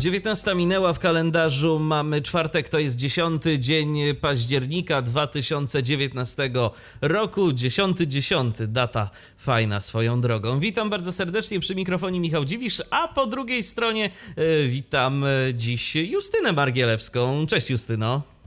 19 minęła w kalendarzu, mamy czwartek, to jest 10 dzień października 2019 roku, 10-10, data fajna swoją drogą. Witam bardzo serdecznie przy mikrofonie Michał Dziwisz, a po drugiej stronie y, witam e, dziś Justynę Margielewską. Cześć Justyno.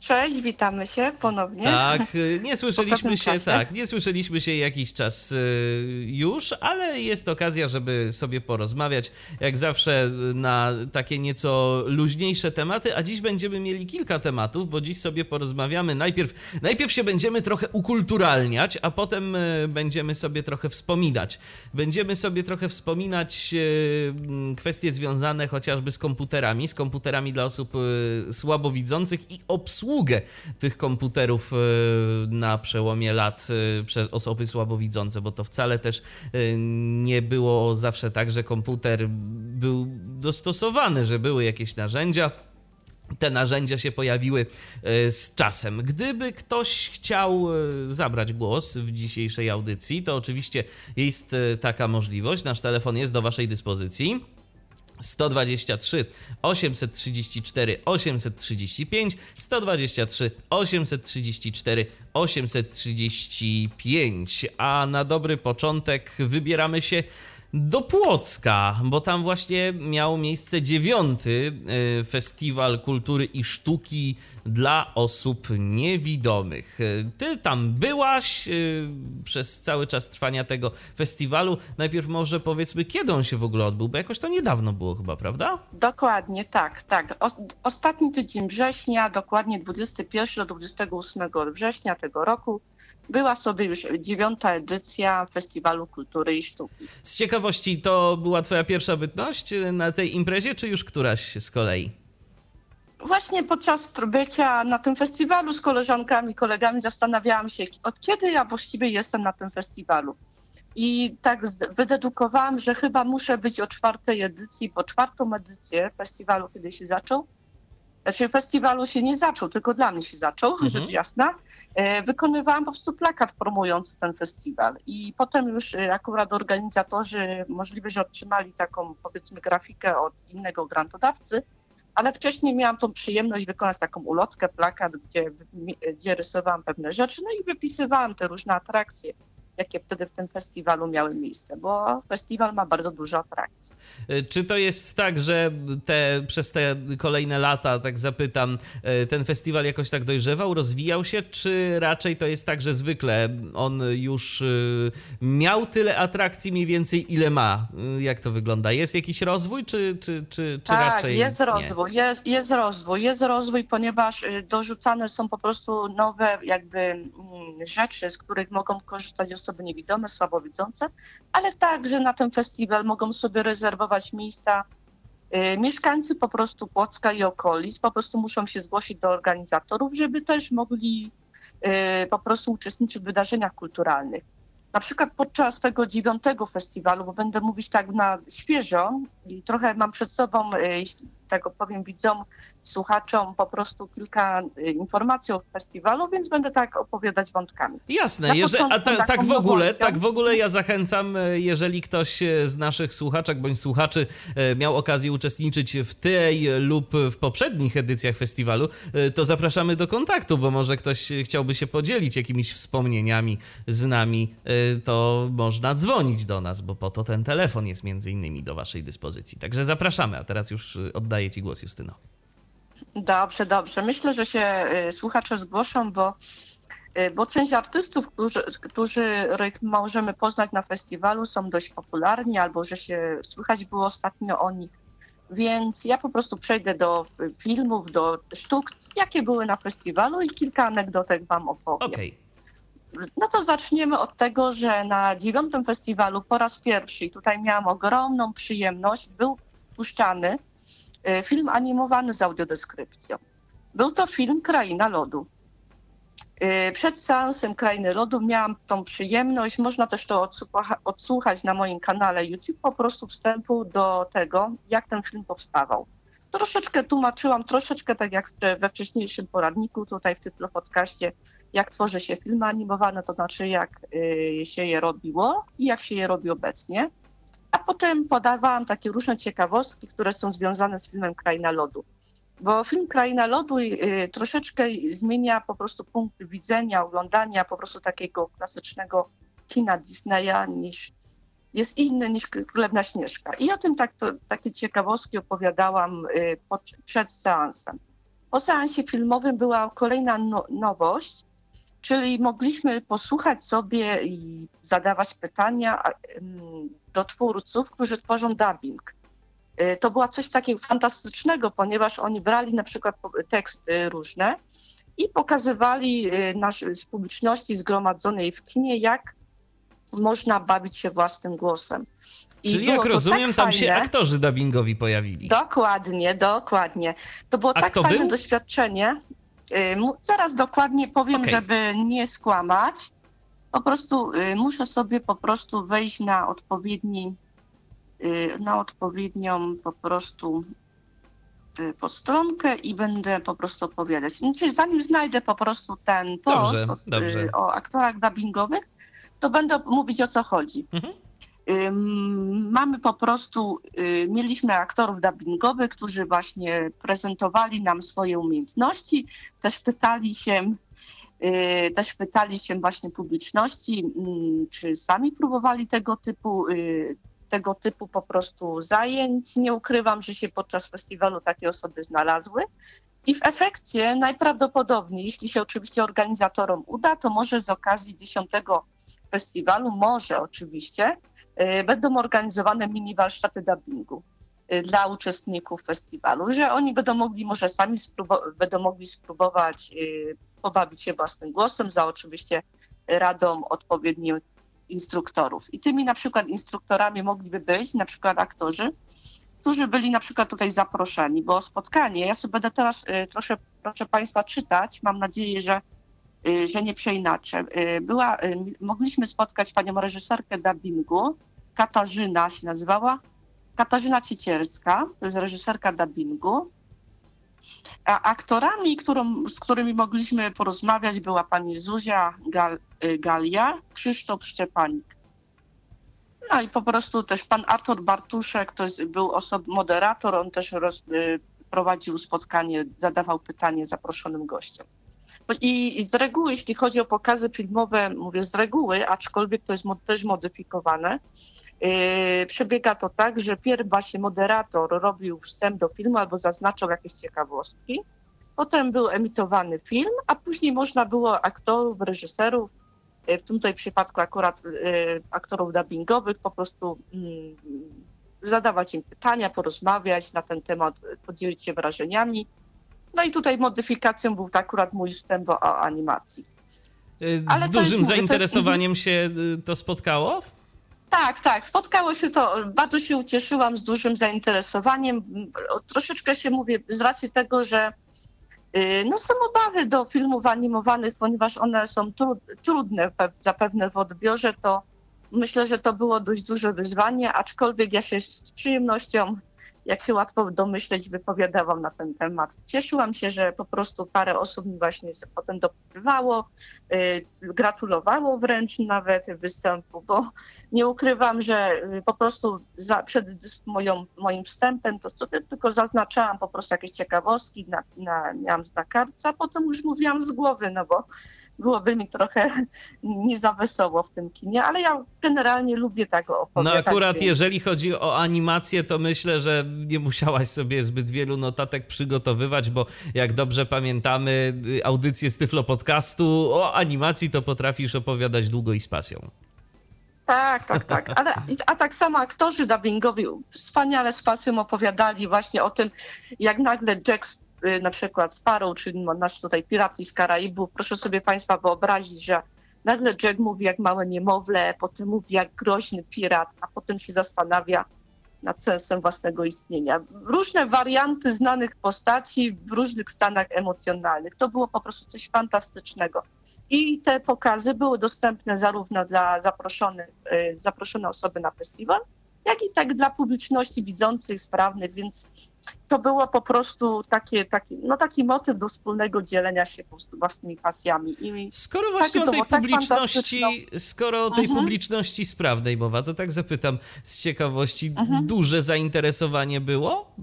Cześć, witamy się ponownie. Tak, y, nie słyszeliśmy się, czasie. tak, nie słyszeliśmy się jakiś czas y, już, ale jest okazja, żeby sobie porozmawiać. Jak zawsze y, na takie nieco luźniejsze tematy, a dziś będziemy mieli kilka tematów, bo dziś sobie porozmawiamy. Najpierw, najpierw się będziemy trochę ukulturalniać, a potem będziemy sobie trochę wspominać. Będziemy sobie trochę wspominać kwestie związane chociażby z komputerami, z komputerami dla osób słabowidzących i obsługi obsługę tych komputerów e, na przełomie lat e, przez osoby słabowidzące, bo to wcale też e, nie było zawsze tak, że komputer był dostosowany, że były jakieś narzędzia te narzędzia się pojawiły z czasem. Gdyby ktoś chciał zabrać głos w dzisiejszej audycji, to oczywiście jest taka możliwość. Nasz telefon jest do Waszej dyspozycji. 123 834 835 123 834 835 a na dobry początek wybieramy się do Płocka, bo tam właśnie miał miejsce dziewiąty e, Festiwal Kultury i Sztuki dla osób niewidomych. E, ty tam byłaś e, przez cały czas trwania tego festiwalu. Najpierw może powiedzmy, kiedy on się w ogóle odbył, bo jakoś to niedawno było chyba, prawda? Dokładnie, tak, tak. Ostatni tydzień września, dokładnie 21 do 28 września tego roku była sobie już dziewiąta edycja Festiwalu Kultury i Sztuki. Z ciekawości, to była Twoja pierwsza bytność na tej imprezie, czy już któraś z kolei? Właśnie podczas bycia na tym festiwalu z koleżankami, kolegami zastanawiałam się, od kiedy ja właściwie jestem na tym festiwalu. I tak wydedukowałam, że chyba muszę być o czwartej edycji, bo czwartą edycję festiwalu, kiedy się zaczął, znaczy festiwalu się nie zaczął, tylko dla mnie się zaczął, mhm. rzecz jasna. E, wykonywałam po prostu plakat promujący ten festiwal i potem już e, akurat organizatorzy możliwe, że otrzymali taką powiedzmy grafikę od innego grantodawcy, ale wcześniej miałam tą przyjemność wykonać taką ulotkę, plakat, gdzie, gdzie rysowałam pewne rzeczy, no i wypisywałam te różne atrakcje jakie wtedy w tym festiwalu miały miejsce, bo festiwal ma bardzo dużo atrakcji. E, czy to jest tak, że te, przez te kolejne lata, tak zapytam, e, ten festiwal jakoś tak dojrzewał, rozwijał się, czy raczej to jest tak, że zwykle on już e, miał tyle atrakcji mniej więcej, ile ma? Jak to wygląda? Jest jakiś rozwój, czy, czy, czy, czy tak, raczej jest rozwój, jest, jest rozwój, jest rozwój, ponieważ dorzucane są po prostu nowe jakby mm, rzeczy, z których mogą korzystać osoby osoby niewidome, słabowidzące, ale także na ten festiwal mogą sobie rezerwować miejsca y, mieszkańcy po prostu Płocka i okolic, po prostu muszą się zgłosić do organizatorów, żeby też mogli y, po prostu uczestniczyć w wydarzeniach kulturalnych. Na przykład podczas tego dziewiątego festiwalu, bo będę mówić tak na świeżo i trochę mam przed sobą, y, tego powiem widzom, słuchaczom po prostu kilka y, informacji o festiwalu, więc będę tak opowiadać wątkami. Jasne, jeżeli, a ta, tak w ogóle, tak w ogóle ja zachęcam, y, jeżeli ktoś y, z naszych słuchaczek bądź słuchaczy miał okazję uczestniczyć w tej lub w poprzednich edycjach festiwalu, to zapraszamy do kontaktu, bo może ktoś chciałby się podzielić jakimiś wspomnieniami z nami, to można dzwonić do nas, bo po to ten telefon jest między innymi do waszej dyspozycji. Także zapraszamy, a teraz już oddaję oddaję Ci głos, Justyno. Dobrze, dobrze. Myślę, że się y, słuchacze zgłoszą, bo, y, bo część artystów, którzy, których możemy poznać na festiwalu, są dość popularni albo że się słychać było ostatnio o nich. Więc ja po prostu przejdę do filmów, do sztuk, jakie były na festiwalu i kilka anegdotek Wam opowiem. Okay. No to zaczniemy od tego, że na dziewiątym festiwalu po raz pierwszy, i tutaj miałam ogromną przyjemność, był puszczany film animowany z audiodeskrypcją. Był to film Kraina Lodu. Y, przed seansem Krainy Lodu miałam tą przyjemność, można też to odsłuchać na moim kanale YouTube, po prostu wstępu do tego, jak ten film powstawał. Troszeczkę tłumaczyłam, troszeczkę tak jak we wcześniejszym poradniku tutaj w Tyflo Podcaście, jak tworzy się filmy animowane, to znaczy jak y, się je robiło i jak się je robi obecnie. A potem podawałam takie różne ciekawostki, które są związane z filmem Kraina Lodu. Bo film Kraina Lodu y, troszeczkę zmienia po prostu punkt widzenia, oglądania po prostu takiego klasycznego kina Disneya niż jest inny niż Królewna Śnieżka. I o tym tak, to, takie ciekawostki opowiadałam y, pod, przed seansem. Po seansie filmowym była kolejna no, nowość, czyli mogliśmy posłuchać sobie i zadawać pytania do twórców, którzy tworzą dubbing. Y, to była coś takiego fantastycznego, ponieważ oni brali na przykład teksty różne i pokazywali y, naszej publiczności zgromadzonej w kinie, jak można bawić się własnym głosem. I Czyli jak rozumiem, tak tam fajne. się aktorzy dubbingowi pojawili. Dokładnie, dokładnie. To było A tak fajne był? doświadczenie. Y, zaraz dokładnie powiem, okay. żeby nie skłamać. Po prostu muszę sobie po prostu wejść na odpowiedni Y, na odpowiednią po prostu y, postronkę i będę po prostu opowiadać. Czyli zanim znajdę po prostu ten post dobrze, od, dobrze. o aktorach dubbingowych, to będę mówić o co chodzi. Mhm. Mamy po prostu, y, mieliśmy aktorów dubbingowych, którzy właśnie prezentowali nam swoje umiejętności, też pytali się, też pytali się właśnie publiczności, mm, czy sami próbowali tego typu tego typu po prostu zajęć. Nie ukrywam, że się podczas festiwalu takie osoby znalazły. I w efekcie najprawdopodobniej, jeśli się oczywiście organizatorom uda, to może z okazji 10 festiwalu, może oczywiście, y, będą organizowane mini warsztaty dubbingu y, dla uczestników festiwalu, że oni będą mogli może sami będą mogli spróbować y, pobawić się własnym głosem, za oczywiście radą odpowiednim instruktorów. I tymi na przykład instruktorami mogliby być na przykład aktorzy, którzy byli na przykład tutaj zaproszeni, bo spotkanie, ja sobie będę teraz y, proszę, Państwa czytać, mam nadzieję, że, y, że nie przeinaczę. Y, była, mogliśmy spotkać panią reżyserkę dubbingu, Katarzyna się nazywała, Katarzyna Ciecierska, to jest reżyserka dubbingu, a aktorami, którą, z którymi mogliśmy porozmawiać, była pani Zuzia Gal, y, Galia, Krzysztof Szczepanik. No i po prostu też pan Artur Bartuszek, to jest, był osob, moderator, on też roz, y, prowadził spotkanie, zadawał pytanie zaproszonym gościom. I, z reguły, jeśli chodzi o pokazy filmowe, mówię z reguły, aczkolwiek to jest też modyfikowane, Yy, przebiega to tak, że pierw właśnie moderator robił wstęp do filmu albo zaznaczał jakieś ciekawostki. Potem był emitowany film, a później można było aktorów, reżyserów, yy, w tym tutaj przypadku akurat yy, aktorów dubbingowych, po prostu mm, zadawać im pytania, porozmawiać na ten temat, podzielić się wrażeniami. No i tutaj modyfikacją był tak akurat mój wstęp o animacji. Z Ale dużym jest, zainteresowaniem jest... się to spotkało? Tak, tak. Spotkało się to, bardzo się ucieszyłam z dużym zainteresowaniem. Troszeczkę się mówię z racji tego, że y, no, są obawy do filmów animowanych, ponieważ one są trudne zapewne w odbiorze, to myślę, że to było dość duże wyzwanie, aczkolwiek ja się z przyjemnością jak się łatwo domyśleć, wypowiadałam na ten temat. Cieszyłam się, że po prostu parę osób mi właśnie potem dopytywało, y, gratulowało wręcz nawet występu, bo nie ukrywam, że y, po prostu za, przed moją, moim wstępem to sobie tylko zaznaczałam po prostu jakieś ciekawostki, na, na, miałam na kartce, a potem już mówiłam z głowy, no bo byłoby mi trochę nie za wesoło w tym kinie, ale ja generalnie lubię tak opowiadać. No akurat więc... jeżeli chodzi o animację, to myślę, że nie musiałaś sobie zbyt wielu notatek przygotowywać, bo jak dobrze pamiętamy audycję z Tyflo Podcastu o animacji, to potrafisz opowiadać długo i z pasją. Tak, tak, tak. Ale, a tak samo aktorzy dubbingowi wspaniale z pasją opowiadali właśnie o tym, jak nagle Jack na przykład Sparrow, czyli nasz tutaj pirat z Karaibów, proszę sobie Państwa wyobrazić, że nagle Jack mówi jak małe niemowlę, potem mówi jak groźny pirat, a potem się zastanawia, nad sensem własnego istnienia. Różne warianty znanych postaci w różnych stanach emocjonalnych. To było po prostu coś fantastycznego. I te pokazy były dostępne zarówno dla zaproszonych, y, zaproszone osoby na festiwal, jak i tak dla publiczności widzących, sprawnych, więc to było po prostu takie, takie, no taki motyw do wspólnego dzielenia się po prostu własnymi pasjami. I skoro właśnie o tej tak publiczności, skoro o tej mhm. publiczności sprawnej mowa, to tak zapytam z ciekawości, mhm. duże zainteresowanie było y,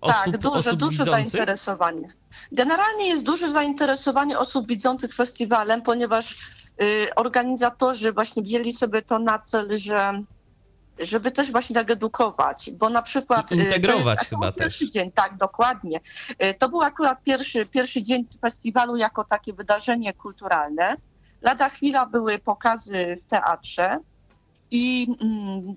osób, Tak, duże, osób duże widzących? zainteresowanie. Generalnie jest duże zainteresowanie osób widzących festiwalem, ponieważ y, organizatorzy właśnie wzięli sobie to na cel, że żeby też właśnie tak edukować, bo na przykład... I integrować chyba pierwszy też. dzień, tak, dokładnie. Y, to był akurat pierwszy, pierwszy dzień festiwalu jako takie wydarzenie kulturalne. Lada chwila były pokazy w teatrze i mm,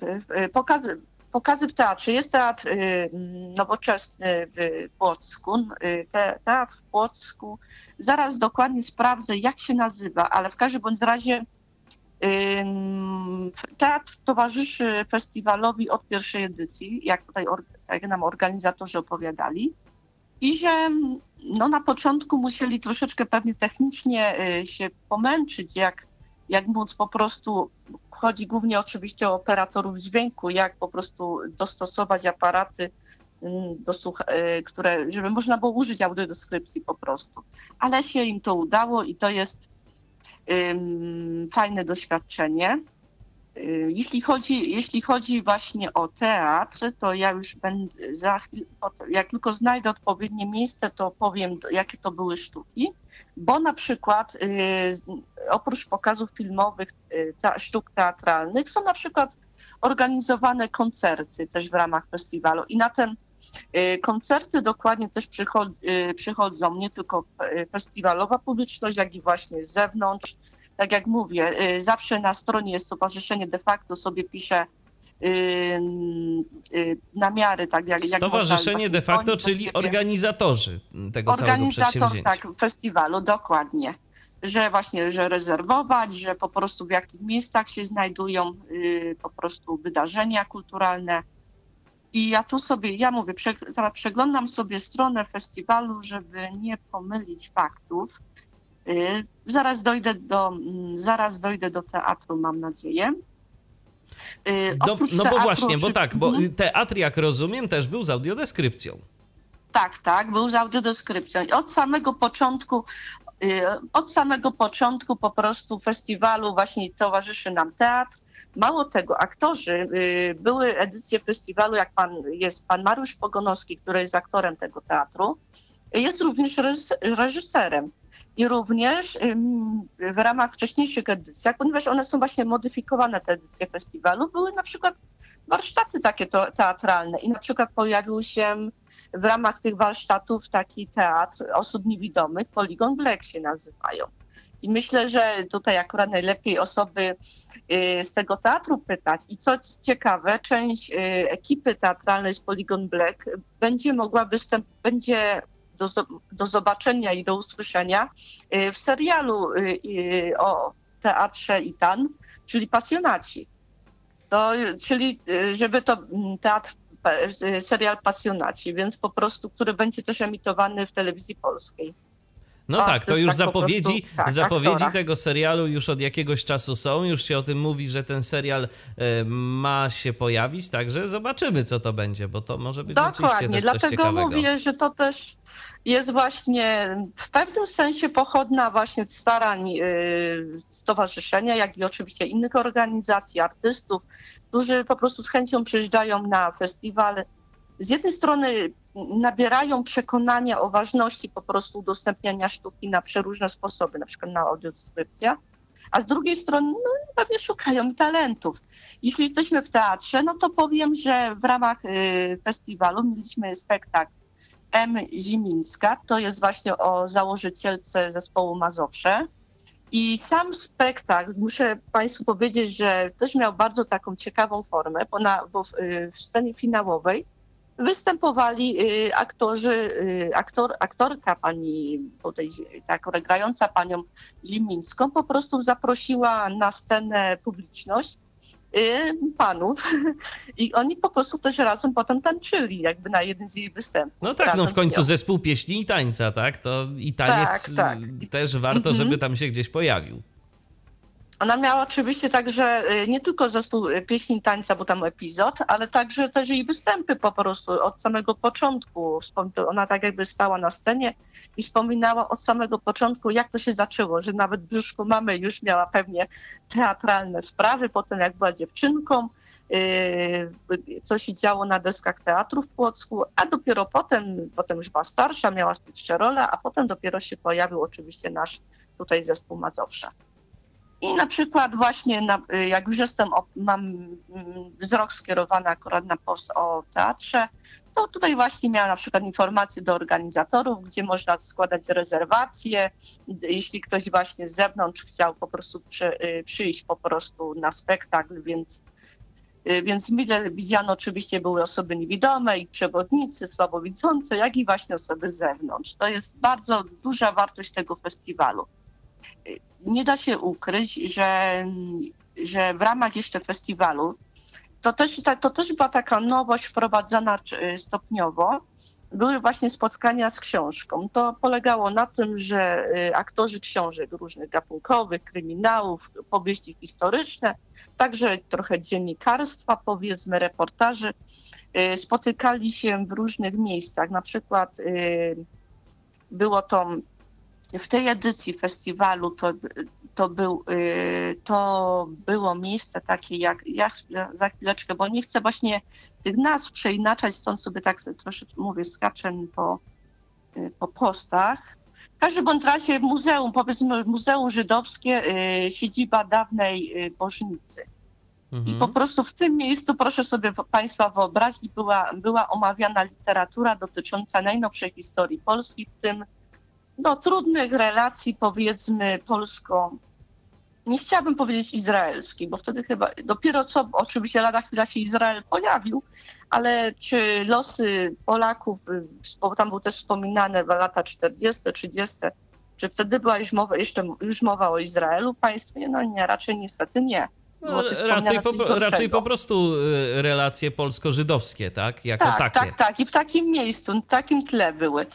pokazy, pokazy w teatrze. Jest teatr y, nowoczesny w Płocku, y, teatr w Płocku. Zaraz dokładnie sprawdzę, jak się nazywa, ale w każdym bądź razie Teatr towarzyszy festiwalowi od pierwszej edycji, jak tutaj jak nam organizatorzy opowiadali. I że no, na początku musieli troszeczkę pewnie technicznie y, się pomęczyć, jak, jak móc po prostu, chodzi głównie oczywiście o operatorów dźwięku, jak po prostu dostosować aparaty, do y, które, żeby można było użyć audiodeskrypcji po prostu. Ale się im to udało i to jest fajne doświadczenie. Jeśli chodzi, jeśli chodzi właśnie o teatr, to ja już będę za chwilę, jak tylko znajdę odpowiednie miejsce, to powiem, jakie to były sztuki, bo na przykład y, oprócz pokazów filmowych, y, sztuk teatralnych, są na przykład organizowane koncerty też w ramach festiwalu i na ten koncerty dokładnie też y, przychodzą nie tylko y, festiwalowa publiczność, jak i właśnie z zewnątrz. Tak jak mówię, zawsze na stronie jest Stowarzyszenie de facto sobie pisze namiary, tak jak Stowarzyszenie de facto, czyli organizatorzy tego Organizator, całego przedsięwzięcia. tak, festiwalu, dokładnie. Że właśnie, że rezerwować, że po prostu w jakich miejscach się znajdują po prostu wydarzenia kulturalne, i ja tu sobie, ja mówię, teraz przeglądam sobie stronę festiwalu, żeby nie pomylić faktów. Y, zaraz dojdę do, mm, zaraz dojdę do teatru, mam nadzieję. Y, do, no bo właśnie, bo tak, bo mhm. teatr, jak rozumiem, też był z audiodeskrypcją. Tak, tak, był z audiodeskrypcją. I od samego początku, od samego początku po prostu festiwalu właśnie towarzyszy nam teatr. Mało tego, aktorzy, y, były edycje festiwalu, jak pan, jest pan Mariusz Pogonowski, który jest aktorem tego teatru, jest również reżyserem. I również w ramach wcześniejszych edycji, ponieważ one są właśnie modyfikowane, te edycje festiwalu, były na przykład warsztaty takie teatralne i na przykład pojawił się w ramach tych warsztatów taki teatr osób niewidomych, Poligon Black się nazywają. I myślę, że tutaj akurat najlepiej osoby y, z tego teatru pytać. I co ciekawe, część y, ekipy teatralnej z Polygon Black będzie mogła występ, będzie do, do zobaczenia i do usłyszenia y, w serialu o teatrze Itan, czyli Pasjonaci. To, czyli żeby to mm, teatr serial Pasjonaci, więc po prostu, który będzie też emitowany w telewizji polskiej. No tak, to już tak zapowiedzi, prostu, tak, zapowiedzi tego serialu już od jakiegoś czasu są. Już się o tym mówi, że ten serial e, ma się pojawić, także zobaczymy, co to będzie, bo to może być Dokładnie, rzeczywiście też dlatego coś ciekawego. mówię, że to też jest właśnie w pewnym sensie pochodna właśnie starań y, stowarzyszenia, jak i oczywiście innych organizacji, artystów, którzy po prostu z chęcią przyjeżdżają na festiwal. Z jednej strony nabierają przekonania o ważności po prostu udostępniania sztuki na przeróżne sposoby, na przykład na audiodeskrypcja, a z drugiej strony no, pewnie szukają talentów. Jeśli jesteśmy w teatrze, no to powiem, że w ramach y, festiwalu mieliśmy spektakl M. Zimińska, to jest właśnie o założycielce zespołu Mazowsze. I sam spektakl, muszę Państwu powiedzieć, że też miał bardzo taką ciekawą formę, bo, na, bo w, y, w scenie finałowej występowali y, aktorzy, y, aktor, aktorka pani tutaj, tak grająca panią Zimińską po prostu zaprosiła na scenę publiczność y, panów i oni po prostu też razem potem tańczyli, jakby na jeden z jej występów. No tak, no w końcu zespół pieśni i tańca, tak? To i taniec tak, tak. też warto, żeby mhm. tam się gdzieś pojawił. Ona miała oczywiście także y, nie tylko zespół y, pieśni tańca, bo tam epizod, ale także też jej występy po prostu od samego początku. Ona tak jakby stała na scenie i wspominała od samego początku, jak to się zaczęło, że nawet brzuszku mamy już miała pewnie teatralne sprawy, potem jak była dziewczynką, y, co się działo na deskach teatru w Płocku, a dopiero potem, potem już była starsza, miała jeszcze rolę, a potem dopiero się pojawił oczywiście nasz tutaj zespół Mazowsza. I na przykład właśnie, na, jak już jestem, mam mm, wzrok skierowany akurat na post o teatrze, to tutaj właśnie miałam na przykład informacje do organizatorów, gdzie można składać rezerwacje. Jeśli ktoś właśnie z zewnątrz chciał po prostu przy, y, przyjść po prostu na spektakl, więc y, więc mile widziano oczywiście były osoby niewidome i przewodnicy, słabowidzące, jak i właśnie osoby z zewnątrz. To jest bardzo duża wartość tego festiwalu nie da się ukryć, że, że w ramach jeszcze festiwalu to też, to też była taka nowość wprowadzana stopniowo. Były właśnie spotkania z książką. To polegało na tym, że y, aktorzy książek różnych gatunkowych, kryminałów, powieści historyczne, także trochę dziennikarstwa, powiedzmy, reportaży, y, spotykali się w różnych miejscach. Na przykład y, było to w tej edycji festiwalu to, to, był, y, to było miejsce takie jak, jak za chwileczkę, bo nie chcę właśnie tych nazw przeinaczać, stąd sobie tak troszeczkę mówię, skaczę po, y, po postach. W każdym bądź razie muzeum, powiedzmy Muzeum Żydowskie, y, siedziba dawnej Bożnicy. Mhm. I po prostu w tym miejscu, proszę sobie Państwa wyobrazić, była, była omawiana literatura dotycząca najnowszej historii Polski, w tym no, trudnych relacji, powiedzmy, polsko nie chciałabym powiedzieć izraelskiej, bo wtedy chyba dopiero co, oczywiście lada chwila się Izrael pojawił, ale czy losy Polaków, bo tam był też wspominane lata 40., 30., czy wtedy była już mowa, jeszcze już mowa o Izraelu państwie? No nie, raczej niestety nie. No, raczej, po, raczej po prostu y, relacje polsko-żydowskie, tak? Jako tak, takie. tak, tak. I w takim miejscu, w takim tle były.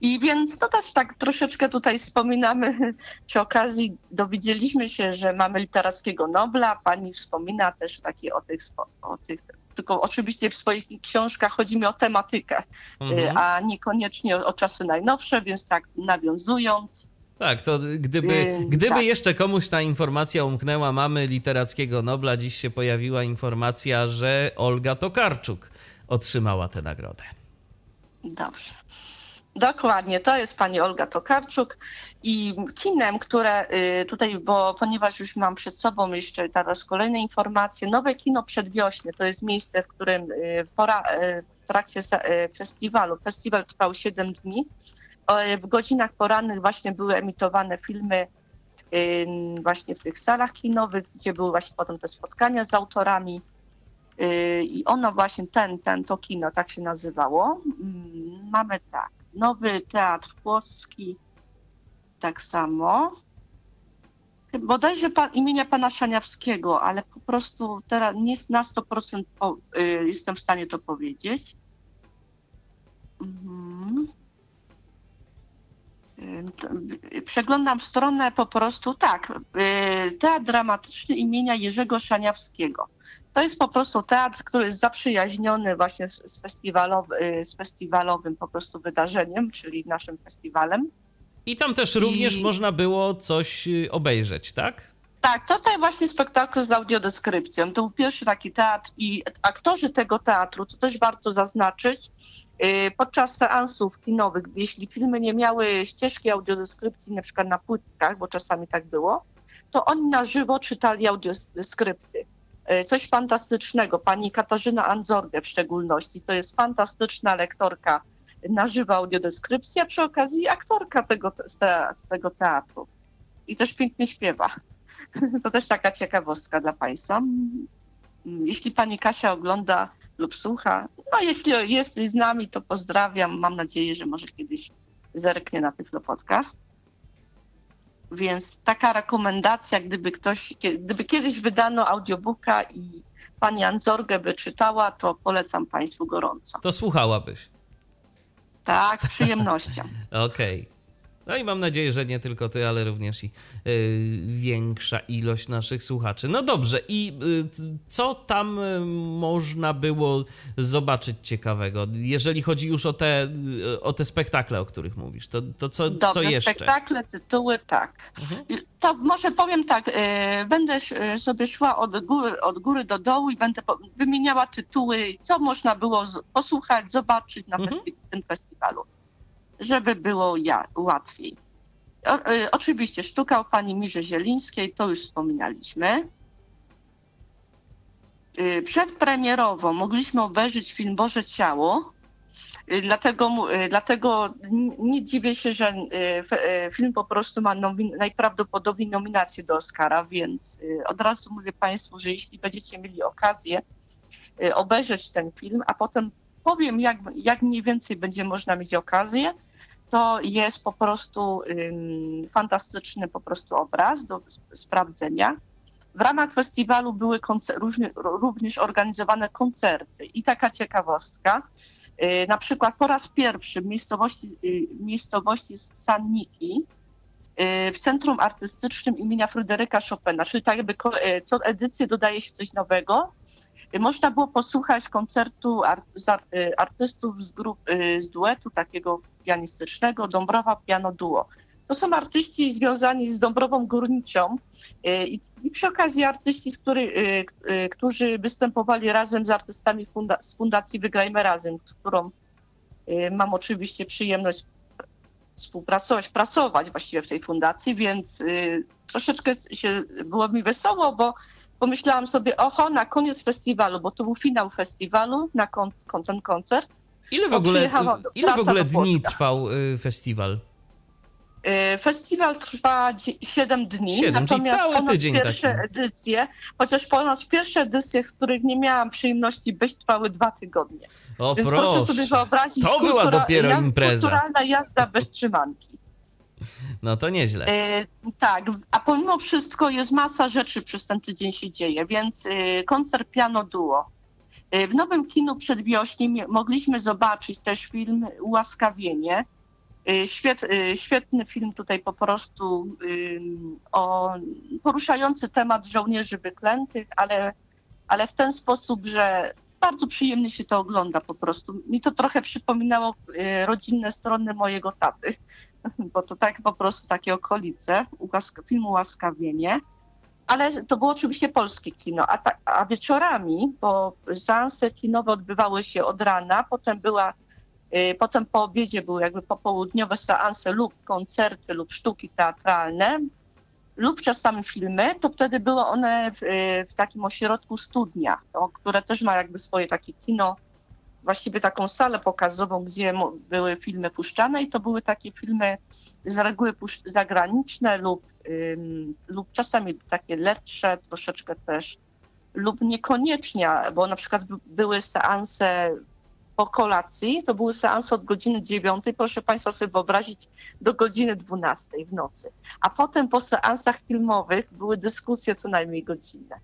I więc to też tak troszeczkę tutaj wspominamy, przy okazji dowiedzieliśmy się, że mamy literackiego Nobla. Pani wspomina też takie o tych, o tych tylko oczywiście w swoich książkach chodzi mi o tematykę, mhm. a niekoniecznie o, o czasy najnowsze, więc tak nawiązując, tak, to gdyby, gdyby tak. jeszcze komuś ta informacja umknęła, mamy literackiego Nobla, dziś się pojawiła informacja, że Olga Tokarczuk otrzymała tę nagrodę. Dobrze. Dokładnie, to jest pani Olga Tokarczuk i kinem, które y, tutaj, bo ponieważ już mam przed sobą jeszcze teraz kolejne informacje, nowe kino przedwiośnie to jest miejsce, w którym y, pora, y, w trakcie festiwalu, festiwal trwał 7 dni, w godzinach porannych właśnie były emitowane filmy właśnie w tych salach kinowych, gdzie były właśnie potem te spotkania z autorami i ono właśnie, ten, ten, to kino, tak się nazywało. Mm, mamy tak. Nowy Teatr Płocki tak samo. Bodajże pan, imienia pana Szaniawskiego, ale po prostu teraz nie na 100% po, y, jestem w stanie to powiedzieć. Mhm. Y, przeglądam stronę po prostu tak. Y, teatr dramatyczny imienia Jerzego Szaniawskiego. To jest po prostu teatr, który jest zaprzyjaźniony właśnie z, festiwalowy, z festiwalowym po prostu wydarzeniem, czyli naszym festiwalem. I tam też również I... można było coś y, obejrzeć, tak? Tak, to tutaj właśnie spektakl z audiodeskrypcją. To był pierwszy taki teatr i aktorzy tego teatru, to też warto zaznaczyć, y, podczas seansów kinowych, jeśli filmy nie miały ścieżki audiodeskrypcji na przykład na płytkach, bo czasami tak było, to oni na żywo czytali audiodeskrypty. E, coś fantastycznego. Pani Katarzyna Anzorge w szczególności. To jest fantastyczna lektorka na żywo audiodeskrypcja, przy okazji aktorka tego, z tego teatru. I też pięknie śpiewa. To też taka ciekawostka dla Państwa. Jeśli Pani Kasia ogląda lub słucha, no jeśli jest z nami, to pozdrawiam. Mam nadzieję, że może kiedyś zerknie na Tyflo Podcast. Więc taka rekomendacja, gdyby ktoś, gdyby kiedyś wydano audiobooka i pani Anzorgę by czytała, to polecam Państwu gorąco. To słuchałabyś. Tak, z przyjemnością. Okej. Okay. No i mam nadzieję, że nie tylko ty, ale również i y, większa ilość naszych słuchaczy. No dobrze, i y, co tam y, można było zobaczyć ciekawego, jeżeli chodzi już o te, y, o te spektakle, o których mówisz? To, to co, dobrze, co jeszcze? spektakle, tytuły, tak. Mhm. To może powiem tak, będę sobie szła od góry, od góry do dołu i będę wymieniała tytuły, co można było posłuchać, zobaczyć na mhm. festi tym festiwalu żeby było ja, łatwiej. O, y, oczywiście sztuka o pani Mirze Zielińskiej, to już wspominaliśmy. Y, przedpremierowo mogliśmy obejrzeć film Boże Ciało, y, dlatego, dlatego nie dziwię się, że film po prostu ma najprawdopodobniej nominację do Oscara, więc od razu mówię Państwu, że jeśli będziecie mieli okazję obejrzeć ten film, a potem powiem, jak, jak mniej więcej będzie można mieć okazję, to jest po prostu fantastyczny po prostu obraz do sprawdzenia. W ramach festiwalu były również organizowane koncerty i taka ciekawostka. Y, na przykład po raz pierwszy w miejscowości, y, miejscowości Sanniki y, w Centrum Artystycznym imienia Fryderyka Chopina, czyli tak jakby co edycję dodaje się coś nowego, można było posłuchać koncertu artystów z, grup, z duetu takiego pianistycznego Dąbrowa Piano Duo. To są artyści związani z Dąbrową Górniczą y, i, i przy okazji artyści, z który, y, y, którzy występowali razem z artystami funda, z Fundacji Wygrajmy Razem, z którą mam oczywiście przyjemność współpracować, pracować właściwie w tej fundacji, więc troszeczkę się było mi wesoło, bo pomyślałam sobie, oho, na koniec festiwalu, bo to był finał festiwalu, na kon, kon ten koncert, Ile w ogóle, ile w ogóle dni trwał y, festiwal? Y, festiwal trwa 7 dni, 7, natomiast cały ponoć tydzień pierwsze taki. edycje, chociaż ponoć pierwsze edycje, z których nie miałam przyjemności być, trwały dwa tygodnie. O Więc proszę, proszę sobie wyobrazić, to była dopiero jazd, impreza. kulturalna jazda bez trzymanki. No to nieźle. E, tak, a pomimo wszystko jest masa rzeczy przez ten tydzień się dzieje, więc koncert piano duo, w nowym kinu przedwiośni mogliśmy zobaczyć też film Ułaskawienie. Y, świet, y, świetny film tutaj po prostu o, poruszający temat żołnierzy wyklętych, ale, ale w ten sposób, że bardzo przyjemnie się to ogląda po prostu. Mi to trochę przypominało rodzinne strony mojego taty, bo to tak po prostu takie okolice, filmu Ułaskawienie ale to było oczywiście polskie kino, a, ta, a wieczorami, bo seanse kinowe odbywały się od rana, potem była, y, potem po obiedzie były jakby popołudniowe seanse lub koncerty lub sztuki teatralne lub czasami filmy, to wtedy były one w, y, w takim ośrodku studnia, to, które też ma jakby swoje takie kino, właściwie taką salę pokazową, gdzie były filmy puszczane i to były takie filmy z reguły zagraniczne lub lub czasami takie lepsze, troszeczkę też, lub niekoniecznie, bo na przykład były seanse po kolacji, to były seanse od godziny 9, proszę Państwa sobie wyobrazić, do godziny 12 w nocy. A potem po seansach filmowych były dyskusje co najmniej godzinne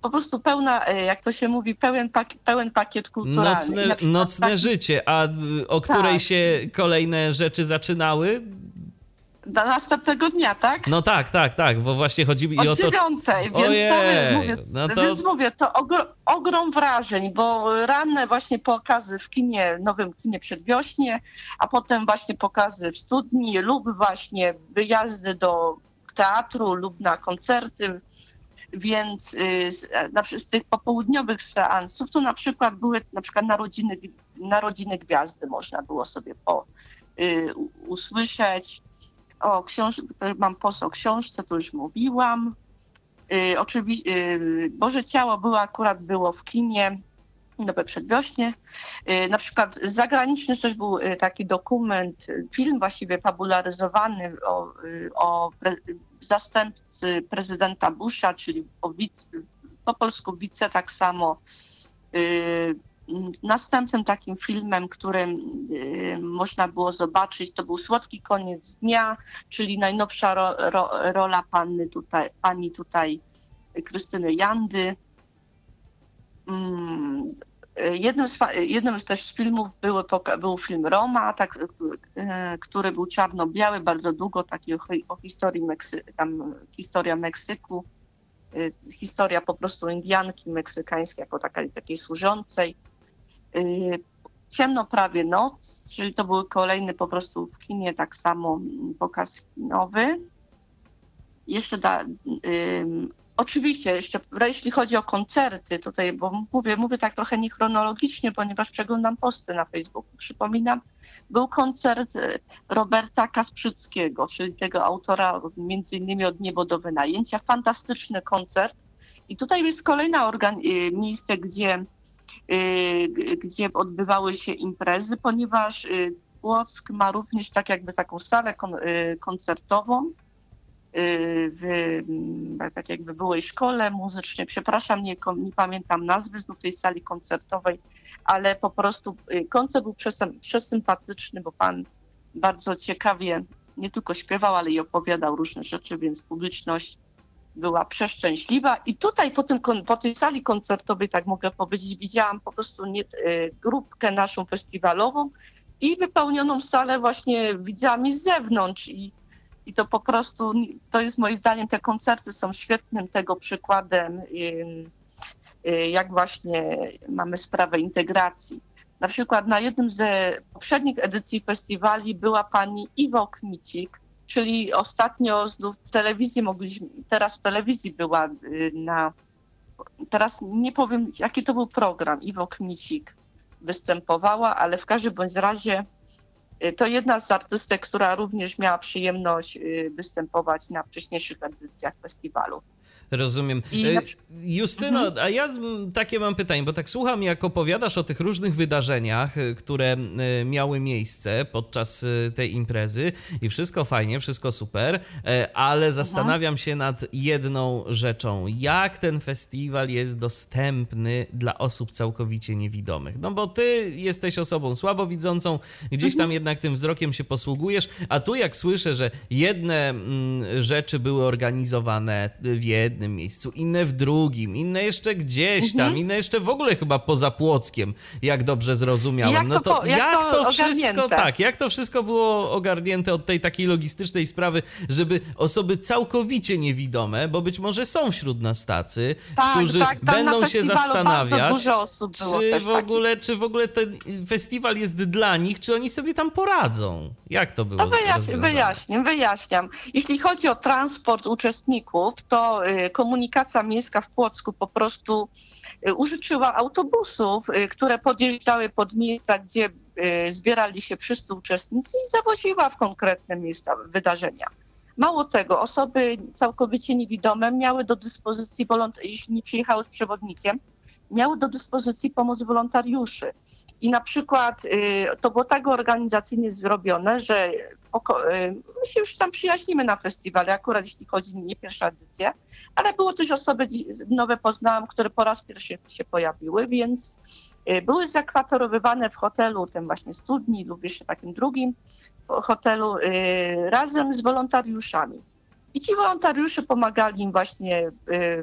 po prostu pełna, e, jak to się mówi, pełen, pakiet, pełen pakiet kulturalny. Nocne, nocne taki... życie, a o której tak. się kolejne rzeczy zaczynały? do następnego dnia, tak? No tak, tak, tak, bo właśnie chodzi mi o to... O dziewiątej, więc Ojej, mówię, no to... więc mówię, to ogr ogrom wrażeń, bo ranne właśnie pokazy w kinie, nowym kinie przedwiośnie, a potem właśnie pokazy w studni lub właśnie wyjazdy do teatru lub na koncerty, więc y, z, z tych popołudniowych seansów to na przykład były na przykład narodziny, narodziny gwiazdy można było sobie po, y, usłyszeć, o książ mam post o książce, to już mówiłam. Yy, oczywiście yy, Boże Ciało było akurat było w kinie Nowe Przedwiośnie. Yy, na przykład zagraniczny też był y, taki dokument, film właściwie fabularyzowany o, y, o pre zastępcy prezydenta Busha, czyli wice, po polsku wice tak samo y, Następnym takim filmem, którym można było zobaczyć, to był Słodki Koniec Dnia, czyli najnowsza ro, ro, rola pani tutaj, pani tutaj Krystyny Jandy. Jednym z, jednym z też filmów był, był film Roma, tak, e, który był czarno-biały, bardzo długo, taki o, o historii Meksy, tam historia Meksyku, e, historia po prostu Indianki meksykańskiej jako takiej, takiej służącej. E, Ciemno prawie noc, czyli to był kolejny po prostu w kinie tak samo pokaz kinowy. Jeszcze da, Oczywiście, jeszcze jeśli chodzi o koncerty tutaj, bo mówię, mówię tak trochę niechronologicznie, ponieważ przeglądam posty na Facebooku. Przypominam, był koncert e, Roberta Kasprzyckiego, czyli tego autora między innymi od Niebo do wynajęcia. Fantastyczny koncert. I tutaj jest kolejna organ- e, miejsce, gdzie, e, gdzie odbywały się imprezy, ponieważ Płock ma również tak jakby taką salę kon- koncertową, w tak jakby byłej szkole muzycznej. Przepraszam, nie, nie pamiętam nazwy znów tej sali koncertowej, ale po prostu y, koncert był przesympatyczny, bo pan bardzo ciekawie nie tylko śpiewał, ale i opowiadał różne rzeczy, więc publiczność była przeszczęśliwa. I tutaj po, tym, po tej sali koncertowej, tak mogę powiedzieć, widziałam po prostu nie, y, grupkę naszą festiwalową i wypełnioną salę właśnie widzami z zewnątrz. I i to po prostu, to jest moim zdaniem, te koncerty są świetnym tego przykładem, y, jak właśnie mamy sprawę integracji. Na przykład na jednym ze poprzednich edycji festiwali była pani Iwo Kmicik, czyli ostatnio znów w telewizji mogliśmy, teraz w telewizji była y, na, teraz nie powiem jaki to był program, Iwo Kmicik występowała, ale w każdym bądź razie to jedna z artystek, która również miała przyjemność y, występować na wcześniejszych edycjach festiwalu. Rozumiem. E, Justyno, mhm. a ja takie mam pytanie, bo tak słucham, jak opowiadasz o tych różnych wydarzeniach, e, które e, miały miejsce podczas tej imprezy i wszystko fajnie, wszystko super, ale zastanawiam się nad jedną rzeczą. Jak ten festiwal jest dostępny dla osób całkowicie niewidomych? No bo ty jesteś osobą słabowidzącą, gdzieś tam mhm. jednak tym wzrokiem się posługujesz, a tu jak słyszę, że jedne rzeczy były organizowane w jednym jednym miejscu, inne w drugim, inne jeszcze gdzieś tam, mhm. inne jeszcze w ogóle chyba poza Płockiem, jak dobrze zrozumiałem. Jak no to, jak, jak to, to wszystko, tak, jak to wszystko było ogarnięte od tej takiej logistycznej sprawy, żeby osoby całkowicie niewidome, bo być może są wśród nas tacy, tak, którzy tak, będą się zastanawiać, czy w ogóle, czy w ogóle ten festiwal jest dla nich, czy oni sobie tam poradzą. Jak to było? To wyjaśniam, wyjaśniam, wyjaśniam. Jeśli chodzi o transport uczestników, to y, komunikacja miejska w Płocku po prostu y, użyczyła autobusów, y, które podjeżdżały pod miejsca, gdzie y, zbierali się wszyscy uczestnicy i zawoziła w konkretne miejsca wydarzenia. Mało tego, osoby całkowicie niewidome miały do dyspozycji, jeśli nie przyjechały z przewodnikiem, miały do dyspozycji pomoc wolontariuszy. I na przykład to było tak organizacyjnie zrobione, że Y, my się już tam przyjaźnimy na festiwalu, akurat jeśli chodzi nie pierwsza edycja, ale było też osoby nowe poznałam, które po raz pierwszy się pojawiły, więc y, były zakwatorowywane w hotelu, tym właśnie studni lub jeszcze takim drugim hotelu y, razem z wolontariuszami. I ci wolontariusze pomagali im właśnie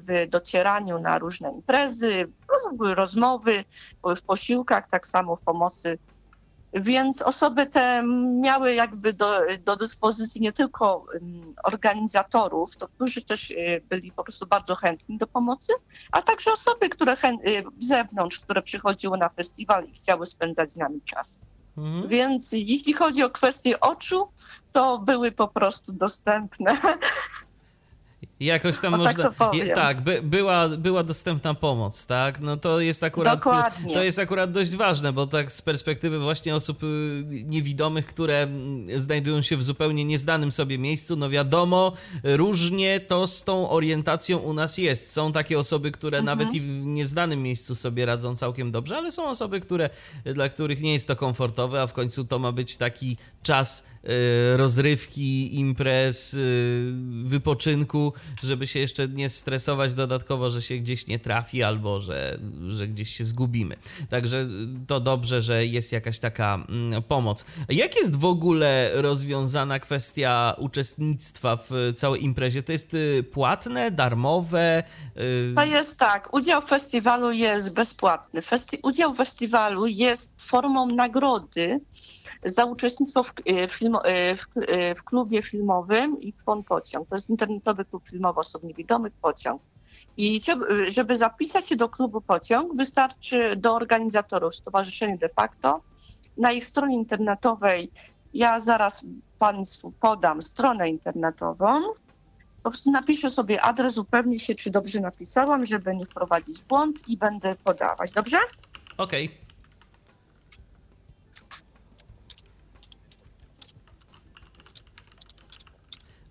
w docieraniu na różne imprezy, były rozmowy, były w posiłkach, tak samo w pomocy więc osoby te miały jakby do, do dyspozycji nie tylko organizatorów, to którzy też y, byli po prostu bardzo chętni do pomocy, a także osoby, które chę- y, z zewnątrz, które przychodziły na festiwal i chciały spędzać z nami czas. Mhm. Więc jeśli chodzi o kwestię oczu, to były po prostu dostępne jakoś tam o, tak można. Tak, je, tak by, była, była dostępna pomoc, tak? No to jest akurat. Dokładnie. To jest akurat dość ważne, bo tak z perspektywy właśnie osób y, niewidomych, które mm, znajdują się w zupełnie nieznanym sobie miejscu, no wiadomo, różnie to z tą orientacją u nas jest. Są takie osoby, które mhm. nawet i w nieznanym miejscu sobie radzą całkiem dobrze, ale są osoby, które, dla których nie jest to komfortowe, a w końcu to ma być taki czas rozrywki, imprez, y, wypoczynku żeby się jeszcze nie stresować dodatkowo, że się gdzieś nie trafi albo że, że gdzieś się zgubimy. Także to dobrze, że jest jakaś taka mm, pomoc. Jak jest w ogóle rozwiązana kwestia uczestnictwa w całej imprezie? To jest y, płatne, darmowe? Y, to jest tak. Udział w festiwalu jest bezpłatny. Festi udział w festiwalu jest formą nagrody za uczestnictwo w, y, film, w, w klubie filmowym i Kwon Pociąg. To jest internetowy klub filmowy osób niewidomych Pociąg. I żeby zapisać się do klubu Pociąg, wystarczy do organizatorów Stowarzyszenia de facto. Na ich stronie internetowej, ja zaraz Państwu podam stronę internetową. Po prostu napiszę sobie adres, upewnię się, czy dobrze napisałam, żeby nie wprowadzić błąd i będę podawać. Dobrze? Okej. Okay.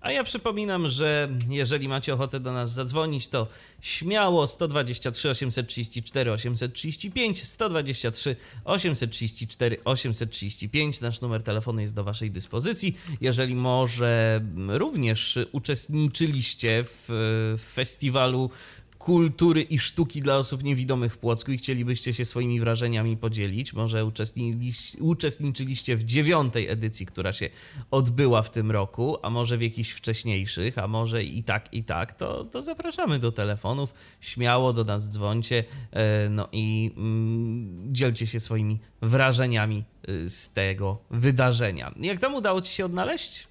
A ja przypominam, że jeżeli macie ochotę do nas zadzwonić, to śmiało 123 834 835 123 834 835. Nasz numer telefonu jest do Waszej dyspozycji. Jeżeli może również uczestniczyliście w festiwalu kultury i sztuki dla osób niewidomych w Płocku i chcielibyście się swoimi wrażeniami podzielić, może uczestniczyliście w dziewiątej edycji, która się odbyła w tym roku, a może w jakichś wcześniejszych, a może i tak, i tak, to, to zapraszamy do telefonów, śmiało do nas dzwońcie, e, no i mm, dzielcie się swoimi wrażeniami e, z tego wydarzenia. Jak tam udało Ci się odnaleźć?